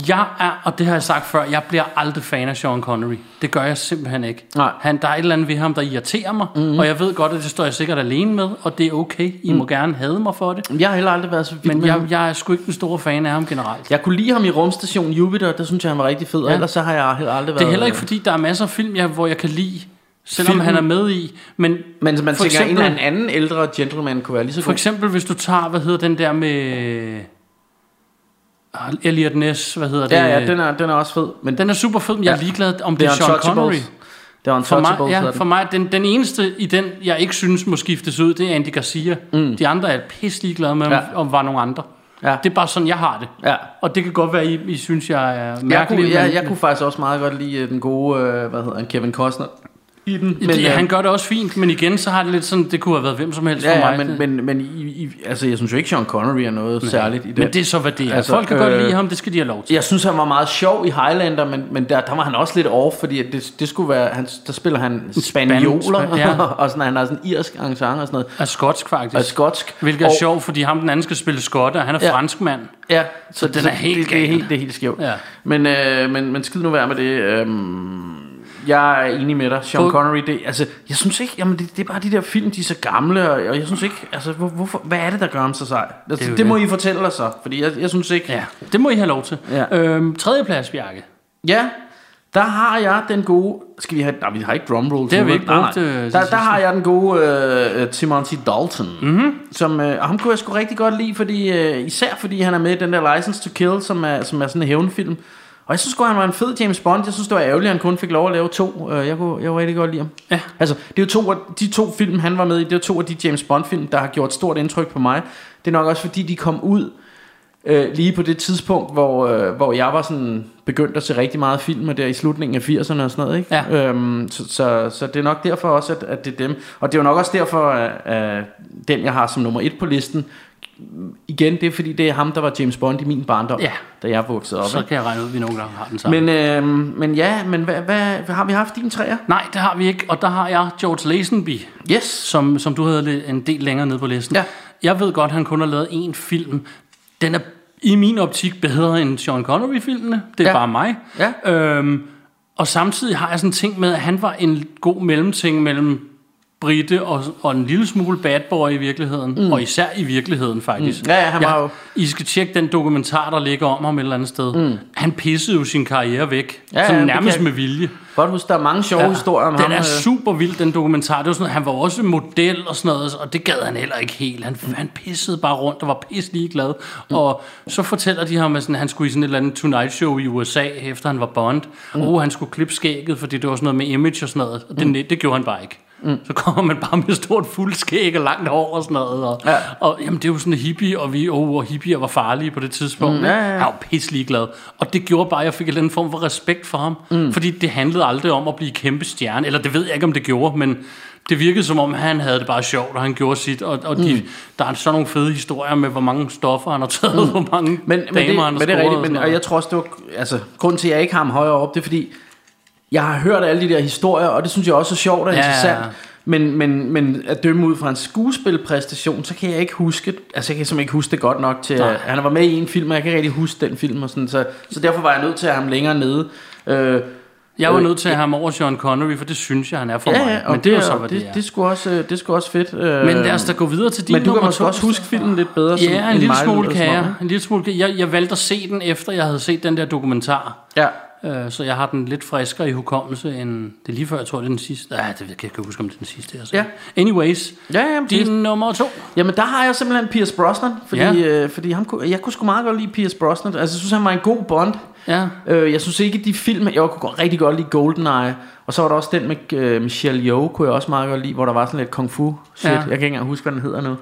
jeg er, og det har jeg sagt før, jeg bliver aldrig fan af Sean Connery. Det gør jeg simpelthen ikke. Nej. Han, der er et eller andet ved ham, der irriterer mig, mm. og jeg ved godt, at det står jeg sikkert alene med, og det er okay. I mm. må gerne hade mig for det. Jeg har heller aldrig været så vild Men jeg, ham. jeg er sgu ikke den store fan af ham generelt. Jeg kunne lide ham i rumstation Jupiter, der synes jeg, han var rigtig fed, Ja. ellers så har jeg heller aldrig været... Det er heller ikke, fordi der er masser af film, jeg, hvor jeg kan lide, selvom Filmen- han er med i. Men, Men man for tænker, en eksempel- eller anden ældre gentleman kunne være lige så for god. eksempel, hvis du tager, hvad hedder den der med... Ah, Elliot Ness, hvad hedder det? Ja, ja, den er, den er også fed. Men den er super fed, men jeg er Ja. ligeglad, om det, er Sean Connery. Det er For Untouchables, mig, ja, for den. mig den, den eneste i den, jeg ikke synes må skiftes ud, det er Andy Garcia. Mm. De andre er pisse ligeglade med, Ja. ja. om var nogle andre. Ja. Det er bare sådan, jeg har det. Ja. Og det kan godt være, I, I synes, jeg er Jeg mærkelig. kunne, jeg, jeg kunne faktisk også meget godt lide øh, den gode, øh, hvad hedder han, Kevin Costner i den. Men, ja, øh, han gør det også fint, men igen, så har det lidt sådan, det kunne have været hvem som helst for ja, ja, mig. men, men, men i, i, altså, jeg synes jo ikke, Sean Connery er noget Nej. særligt i det. men det er så, hvad det er. Altså, Folk kan øh, godt øh, lide ham, det skal de have lov til. Jeg synes, han var meget sjov i Highlander, men, men der, der var han også lidt off, fordi det, det skulle være, han, der spiller han spanioler, span- ja. og sådan, han har sådan irsk accent og sådan noget, Er skotsk faktisk. og skotsk. Hvilket er og, sjovt, fordi ham den anden skal spille skotte, og han er Ja. ja. franskmand. Ja, så, den er helt det, det, er helt, det er helt skævt. Ja. Men, øh, men, men skid nu være med det. Øhm, jeg er enig med dig, Sean Connery. Det, altså, jeg synes ikke, jamen det, det er bare de der film, de er så gamle, og, og jeg synes ikke, altså, hvor, hvorfor, hvad er det, der gør ham så sej? Altså, Det det, må. I fortælle os så, fordi jeg, jeg synes ikke... Ja, det må I have lov til. Ja. Øhm, tredje plads, Bjarke. Ja, der har jeg den gode... Skal vi have... Nej, vi har ikke drumroll. Det har vi ikke Nej, brugt, nej. øh, til Der, der har jeg den gode øh, Timothy Dalton. Mm-hmm. Som, øh, og ham kunne jeg sgu rigtig godt lide, fordi, øh, især fordi han er med i den der License to Kill, som er, som er sådan en hævnfilm. Og jeg synes sgu, han var en fed James Bond. Jeg synes, det var ærgerligt, at han kun fik lov at lave to. Øh, Jeg kunne, jeg kunne rigtig godt lide ham. Ja. Altså, det er jo to af, de to film, han var med i, det er to af de James Bond-film, der har gjort stort indtryk på mig. Det er nok også, fordi de kom ud øh, lige på det tidspunkt, hvor, øh, hvor jeg var sådan begyndt at se rigtig meget film, og der i slutningen af 80'erne og sådan noget. Ikke? Ja. Øhm, så, så, så det er nok derfor også, at, at det er dem. Og det er jo nok også derfor, at, at den jeg har som nummer et på listen, igen, det er fordi, det er ham, der var James Bond i min barndom, Ja. da jeg voksede op. Så kan jeg regne ud, at vi nogle gange har den samme. Men, øh, men ja, men hvad, hvad, har vi haft din træer? Nej, det har vi ikke, og der har jeg George Lazenby, Yes. som, som du havde en del længere nede på listen. Ja. Jeg ved godt, han kun har lavet én film. Den er i min optik bedre end Sean Connery-filmene. Det er Ja. bare mig. Ja. Øhm, og samtidig har jeg sådan en ting med, at han var en god mellemting mellem Britte og, og en lille smule bad boy i virkeligheden. Mm. Og især i virkeligheden, faktisk. Mm. Ja, han var jo- I skal tjekke den dokumentar, der ligger om ham et eller andet sted. Mm. Han pissede jo sin karriere væk. Ja, det nærmest kan- med vilje. Godt huske, der er mange sjove ja, historier om den ham. er øh. super vild, den dokumentar. Det var sådan, noget, han var også model og sådan noget, og det gad han heller ikke helt. Han, han pissede bare rundt og var pisse ligeglad. Mm. Og så fortæller de ham, at sådan, han skulle i sådan et eller andet Tonight Show i USA, efter han var Bond. Mm. Og han skulle klippe skægget, fordi det var sådan noget med image og sådan noget. Og det, mm. det gjorde han bare ikke. Mm. Så kommer man bare med stort fuld skæg og langt hår og sådan noget. Og, Ja. og jamen, det er jo sådan en hippie, og vi oh, og hippier var farlige på det tidspunkt. Mm, ja, ja, ja. Han var pisse ligeglad. Og det gjorde bare, at jeg fik en eller anden form for respekt for ham. Mm. Fordi det handlede aldrig om at blive kæmpe stjerne. Eller det ved jeg ikke, om det gjorde, men det virkede som om, han havde det bare sjovt, og han gjorde sit. Og, og de, Mm. der er sådan nogle fede historier med, hvor mange stoffer han har taget, mm. hvor mange Men, men, damer det, han har men det er rigtigt, og men, og jeg tror også, det var, altså, grunden til, at jeg ikke har ham højere op, det er fordi, jeg har hørt alle de der historier, og det synes jeg også er sjovt og Ja. interessant. Men, men, men at dømme ud fra en skuespilpræstation, så kan jeg ikke huske, altså jeg kan simpelthen ikke huske det godt nok til, Nej. at han var med i en film, og jeg kan ikke rigtig huske den film, og sådan, så, så derfor var jeg nødt til at have ham længere nede. Øh, Jeg var Øh, nødt til at have ham over Sean Connery, for det synes jeg, han er for Ja, mig. ja, Men det, er jo så, det, det, er. det, sgu også, øh, det sgu også fedt. øh, Men lad os da gå videre til din Men du kan måske også huske filmen lidt bedre. Ja, en end lille smule det kan jeg. En lille smule kan jeg. Jeg valgte at se den, efter jeg havde set den der dokumentar. Ja. Øh, Så jeg har den lidt friskere i hukommelse end... Det lige før, jeg tror, det er den sidste. Nej, det kan jeg ikke huske, om det er den sidste. Jeg så. Ja. Anyways, Ja, ja, men din nummer to. Jamen der har jeg simpelthen Pierce Brosnan, fordi, Ja. øh, fordi ham, kunne- jeg kunne sgu meget godt lide Pierce Brosnan. Altså jeg synes han var en god Bond. Ja. Øh, jeg synes ikke de film, jeg kunne godt- rigtig godt lide GoldenEye, og så var der også den med øh, Michelle Yeoh, kunne jeg også meget godt lide, hvor der var sådan lidt kung fu shit. Ja. Jeg kan ikke engang huske, hvad den hedder nu.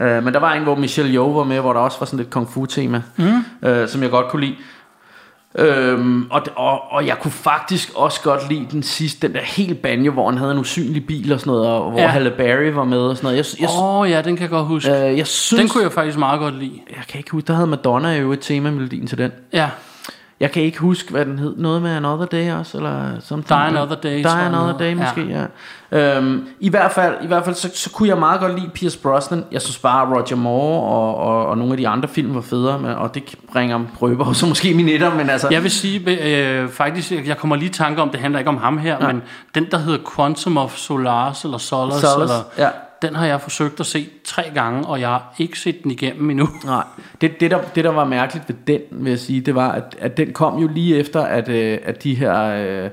Øh, men der var en, hvor Michelle Yeoh var med, hvor der også var sådan lidt kung fu tema, mm. øh, som jeg godt kunne lide. Øhm, og, og, og jeg kunne faktisk også godt lide den sidste, den der helt banje, hvor han havde en usynlig bil og sådan noget, og hvor Ja. Halle Berry var med og sådan noget. Jeg, jeg, Åh oh, ja, den kan jeg godt huske. øh, jeg synes, Den kunne jeg faktisk meget godt lide. jeg kan ikke huske, der havde Madonna jo et tema-melodien til den. Ja, Jeg kan ikke huske, hvad den hed. Noget med Another Day også, eller something. Die Another Day, Die Another noget. Day, måske, ja. ja. Øhm, I hvert fald, i hvert fald så, så, kunne jeg meget godt lide Pierce Brosnan. Jeg synes bare, Roger Moore og, og, og nogle af de andre film var federe, men, og det bringer prøver så måske min etter, men altså... jeg vil sige, øh, faktisk, jeg kommer lige i tanke om, det handler ikke om ham her, Nej. men den, der hedder Quantum of Solace, eller Solace, Solace, eller, ja den har jeg forsøgt at se tre gange, og jeg har ikke set den igennem endnu. Nej, det, det, der, det der var mærkeligt ved den, vil jeg sige, det var, at, at den kom jo lige efter, at, øh, at de her... Øh,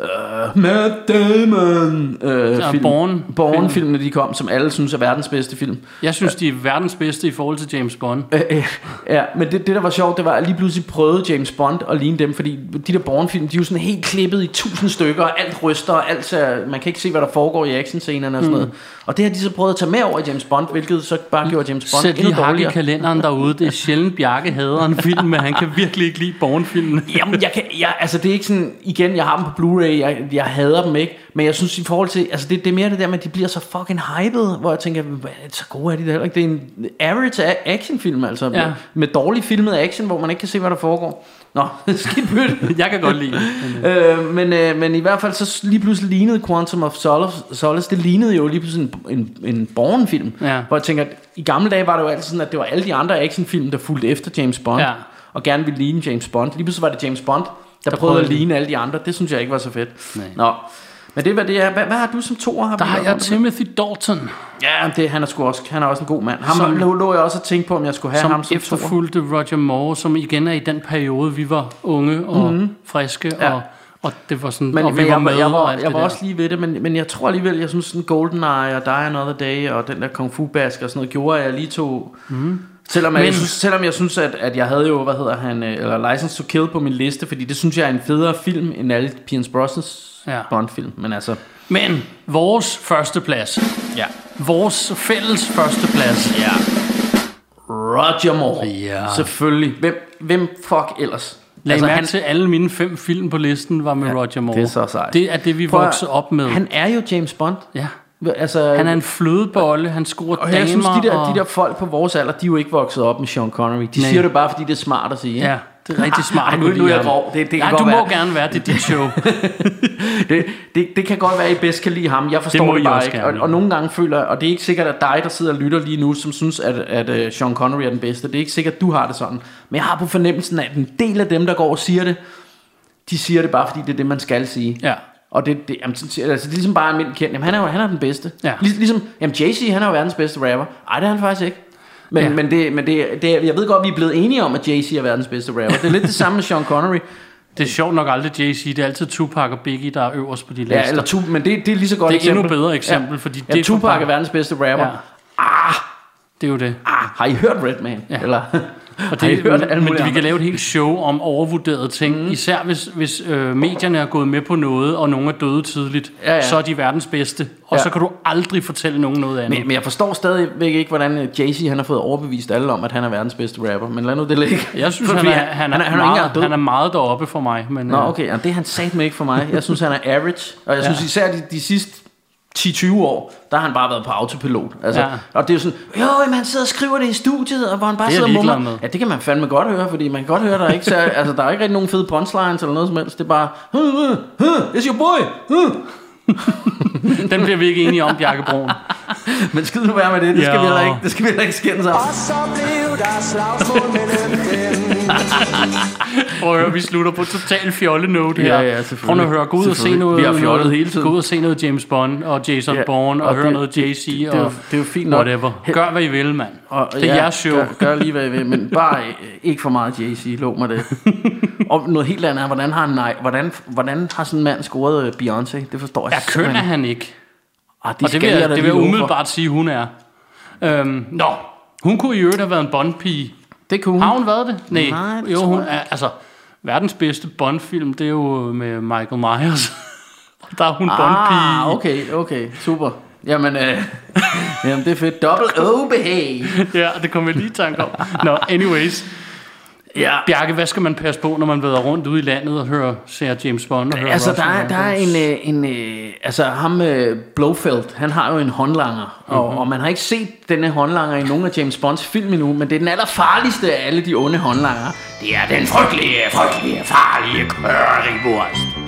Uh, Matt Damon uh, Ja, film, Bourne- Bourne filmene de kom Som alle synes er verdens bedste film Jeg synes, de er verdens bedste i forhold til James Bond. Øh, øh, ja, men det, det der var sjovt, det var at lige pludselig prøvede James Bond at ligne dem, fordi de der Bourne-film, de er jo sådan helt klippet i tusind stykker, og alt ryster, og alt ser, man kan ikke se, hvad der foregår i actionscenerne og sådan noget. Og det har de så prøvet at tage med over i James Bond, hvilket så bare gjorde James Bond Sæt lige hak i kalenderen derude. Det er sjældent, Bjarke hader en film, men han kan virkelig ikke lide Bourne-filmen. Jamen, jeg kan, jeg, altså det er ikke sådan, igen, jeg har dem på Blu-ray, jeg, jeg hader dem ikke, men jeg synes i forhold til, altså det, det er mere det der med, at de bliver så fucking hyped, hvor jeg tænker, hvad, så gode er de da heller ikke. Det er en average actionfilm, altså, Ja. med, med dårligt filmet action, hvor man ikke kan se, hvad der foregår. Nå, skidt pyt. Jeg kan godt lide øh, men, øh, men i hvert fald så lige pludselig lignede Quantum of Solace, Solace det lignede jo lige pludselig en, en, en Bourne-film. Ja. Hvor jeg tænker, at i gamle dage var det jo altid sådan, at det var alle de andre actionfilm, der fulgte efter James Bond. Ja. Og gerne ville ligne James Bond. Lige pludselig var det James Bond, der, der prøvede at ligne alle de andre. Det synes jeg ikke var så fedt. Nej. Nå. Men det var det er. Hvad, hvad har du som toer? Har Der har jeg? Timothy Dalton, Ja, det, han, er sgu også, han er også en god mand. Ham Som- lå, lå jeg også og tænkte på, om jeg skulle have som ham som toer. efterfulgte Roger Moore, som igen er i den periode, vi var unge og mm-hmm. friske. Ja. og, og det var sådan, Men, og vi var med jeg, og var, alt jeg var der. også lige ved det, men, men jeg tror alligevel, jeg synes sådan GoldenEye og Die Another Day og den der Kung Fu Bask og sådan noget, gjorde at jeg lige tog... Mm. Selvom, men, jeg synes, selvom jeg synes, at, at jeg havde jo, hvad hedder han, øh, eller License to Kill på min liste, fordi det synes jeg er en federe film end alle Pierce Brosnans Ja. Bond-film. Men altså, Men vores første plads, ja. vores fælles første plads, ja. Roger Moore. Ja. Selvfølgelig. Hvem, hvem fuck ellers? lag altså, mærke han, til, alle mine fem film på listen var med ja, Roger Moore. det er så sejt. Det er det, vi voksede op med. Han er jo James Bond. ja. Altså, Han er en flødebolle, han scorer Og damer. jeg synes, de der, og, de der folk på vores alder, de er jo ikke vokset op med Sean Connery. De Nej. siger det bare, fordi det er smart at sige. ikke? Ja, det er rigtig smart. Ej, nu- nu er jeg grov. Det- det Nej, du må være. gerne være, det er dit show. Det, det, det kan godt være, at I bedst kan lide ham. Jeg forstår Det må det, bare ikke. Og, og nogle gange føler og det er ikke sikkert, at dig, der sidder og lytter lige nu, som synes, at, at uh, Sean Connery er den bedste. Det er ikke sikkert, at du har det sådan. Men jeg har på fornemmelsen, at en del af dem, der går og siger det, de siger det bare, fordi det er det, man skal sige. Ja. Og det, det, jamen, altså, det er ligesom bare almindelig kendt. Jamen, han er jo han er den bedste. Ja. Lig, ligesom, jamen, Jay-Z, han er jo verdens bedste rapper. Ej, det er han faktisk ikke. Men, Ja. ja. men, det, men det, det, jeg ved godt, vi er blevet enige om, at Jay-Z er verdens bedste rapper. Det er lidt det samme med Sean Connery. Det er sjovt nok aldrig Jay-Z. Det er altid Tupac og Biggie, der er øverst på de lister. Ja, eller tu, men det, det er lige så godt Det er eksempel. endnu bedre eksempel, fordi ja, det Tupac er verdens bedste rapper. Ja. Ja. Det er jo det. Ah, har I hørt Redman? Ja. Eller, Og har I det, hørt men, alle men mulige vi kan lave et helt show om overvurderede ting. Mm. Især hvis, hvis øh, medierne er gået med på noget, og nogen er døde tidligt, Ja, ja. så er de verdens bedste. Og Ja. så kan du aldrig fortælle nogen noget andet. men, men jeg forstår stadigvæk ikke, hvordan øh, Jay-Z han har fået overbevist alle om, at han er verdens bedste rapper. Men lad nu det ligge. jeg synes, Fordi han er, han, er, han, er, han, er meget, han er meget deroppe for mig. Men, Nå, øh, okay, ja, det er han sat med ikke for mig. Jeg synes, han er average. Og jeg Ja. synes især de, de sidste 10-20 år, der har han bare været på autopilot. Altså, Ja. Og det er jo sådan, jo, men han sidder og skriver det i studiet, og hvor han bare er sidder og mumler. Ja, det kan man fandme godt høre, fordi man kan godt høre, der er ikke, så, altså, der er ikke rigtig nogen fede punchlines eller noget som helst. Det er bare, huh, huh, huh, it's your boy. Huh. Den bliver vi ikke enige om, Bjarke Broen. Men skid nu være med det, det skal Ja. vi heller ikke, det skal vi heller ikke skændes om. Og så blev der slagsmål mellem dem Prøv at høre, vi slutter på total fjolle-note her. Ja, ja. Prøv at høre, gå ud og se noget. Vi har fjollet hele tiden. Gå ud og se noget James Bond og Jason Ja, Bourne og, og høre det- noget JC det er jo- og det er jo fint nok. whatever. Gør, hvad I vil, mand. Og, Det er jeres show. Gør, gør lige, hvad I vil, men bare øh, ikke for meget JC, lov mig det. og noget helt andet er, hvordan har, nej, hvordan, hvordan har sådan en mand scoret øh, Beyoncé? Det forstår jeg Ja, køn er han ikke. Ah, de Og det vil jeg, det vil jeg umiddelbart sige, hun er. Øhm, nå, hun kunne i øvrigt have været en Bond-pige. Det kunne hun. Har hun været det? Nej, Nej, det jo, hun er, altså, verdens bedste Bond-film, det er jo med Michael Myers. Der er hun Bond-pige. Ah, okay, okay, super. Jamen, øh, jamen det er fedt. Double O behag. Ja, det kommer jeg lige i tanke om. Nå, anyways. Ja. Bjarke, hvad skal man passe på, når man væder rundt ude i landet og hører, ser James Bond og hører Altså, der Russian er, der er en, øh, en øh, altså ham øh, Blofeld, han har jo en håndlanger, og, Mhm. og man har ikke set denne håndlanger i nogen af James Bonds film endnu, men det er den allerfarligste af alle de onde håndlanger. Det er den frygtelige, frygtelige, farlige currywurst.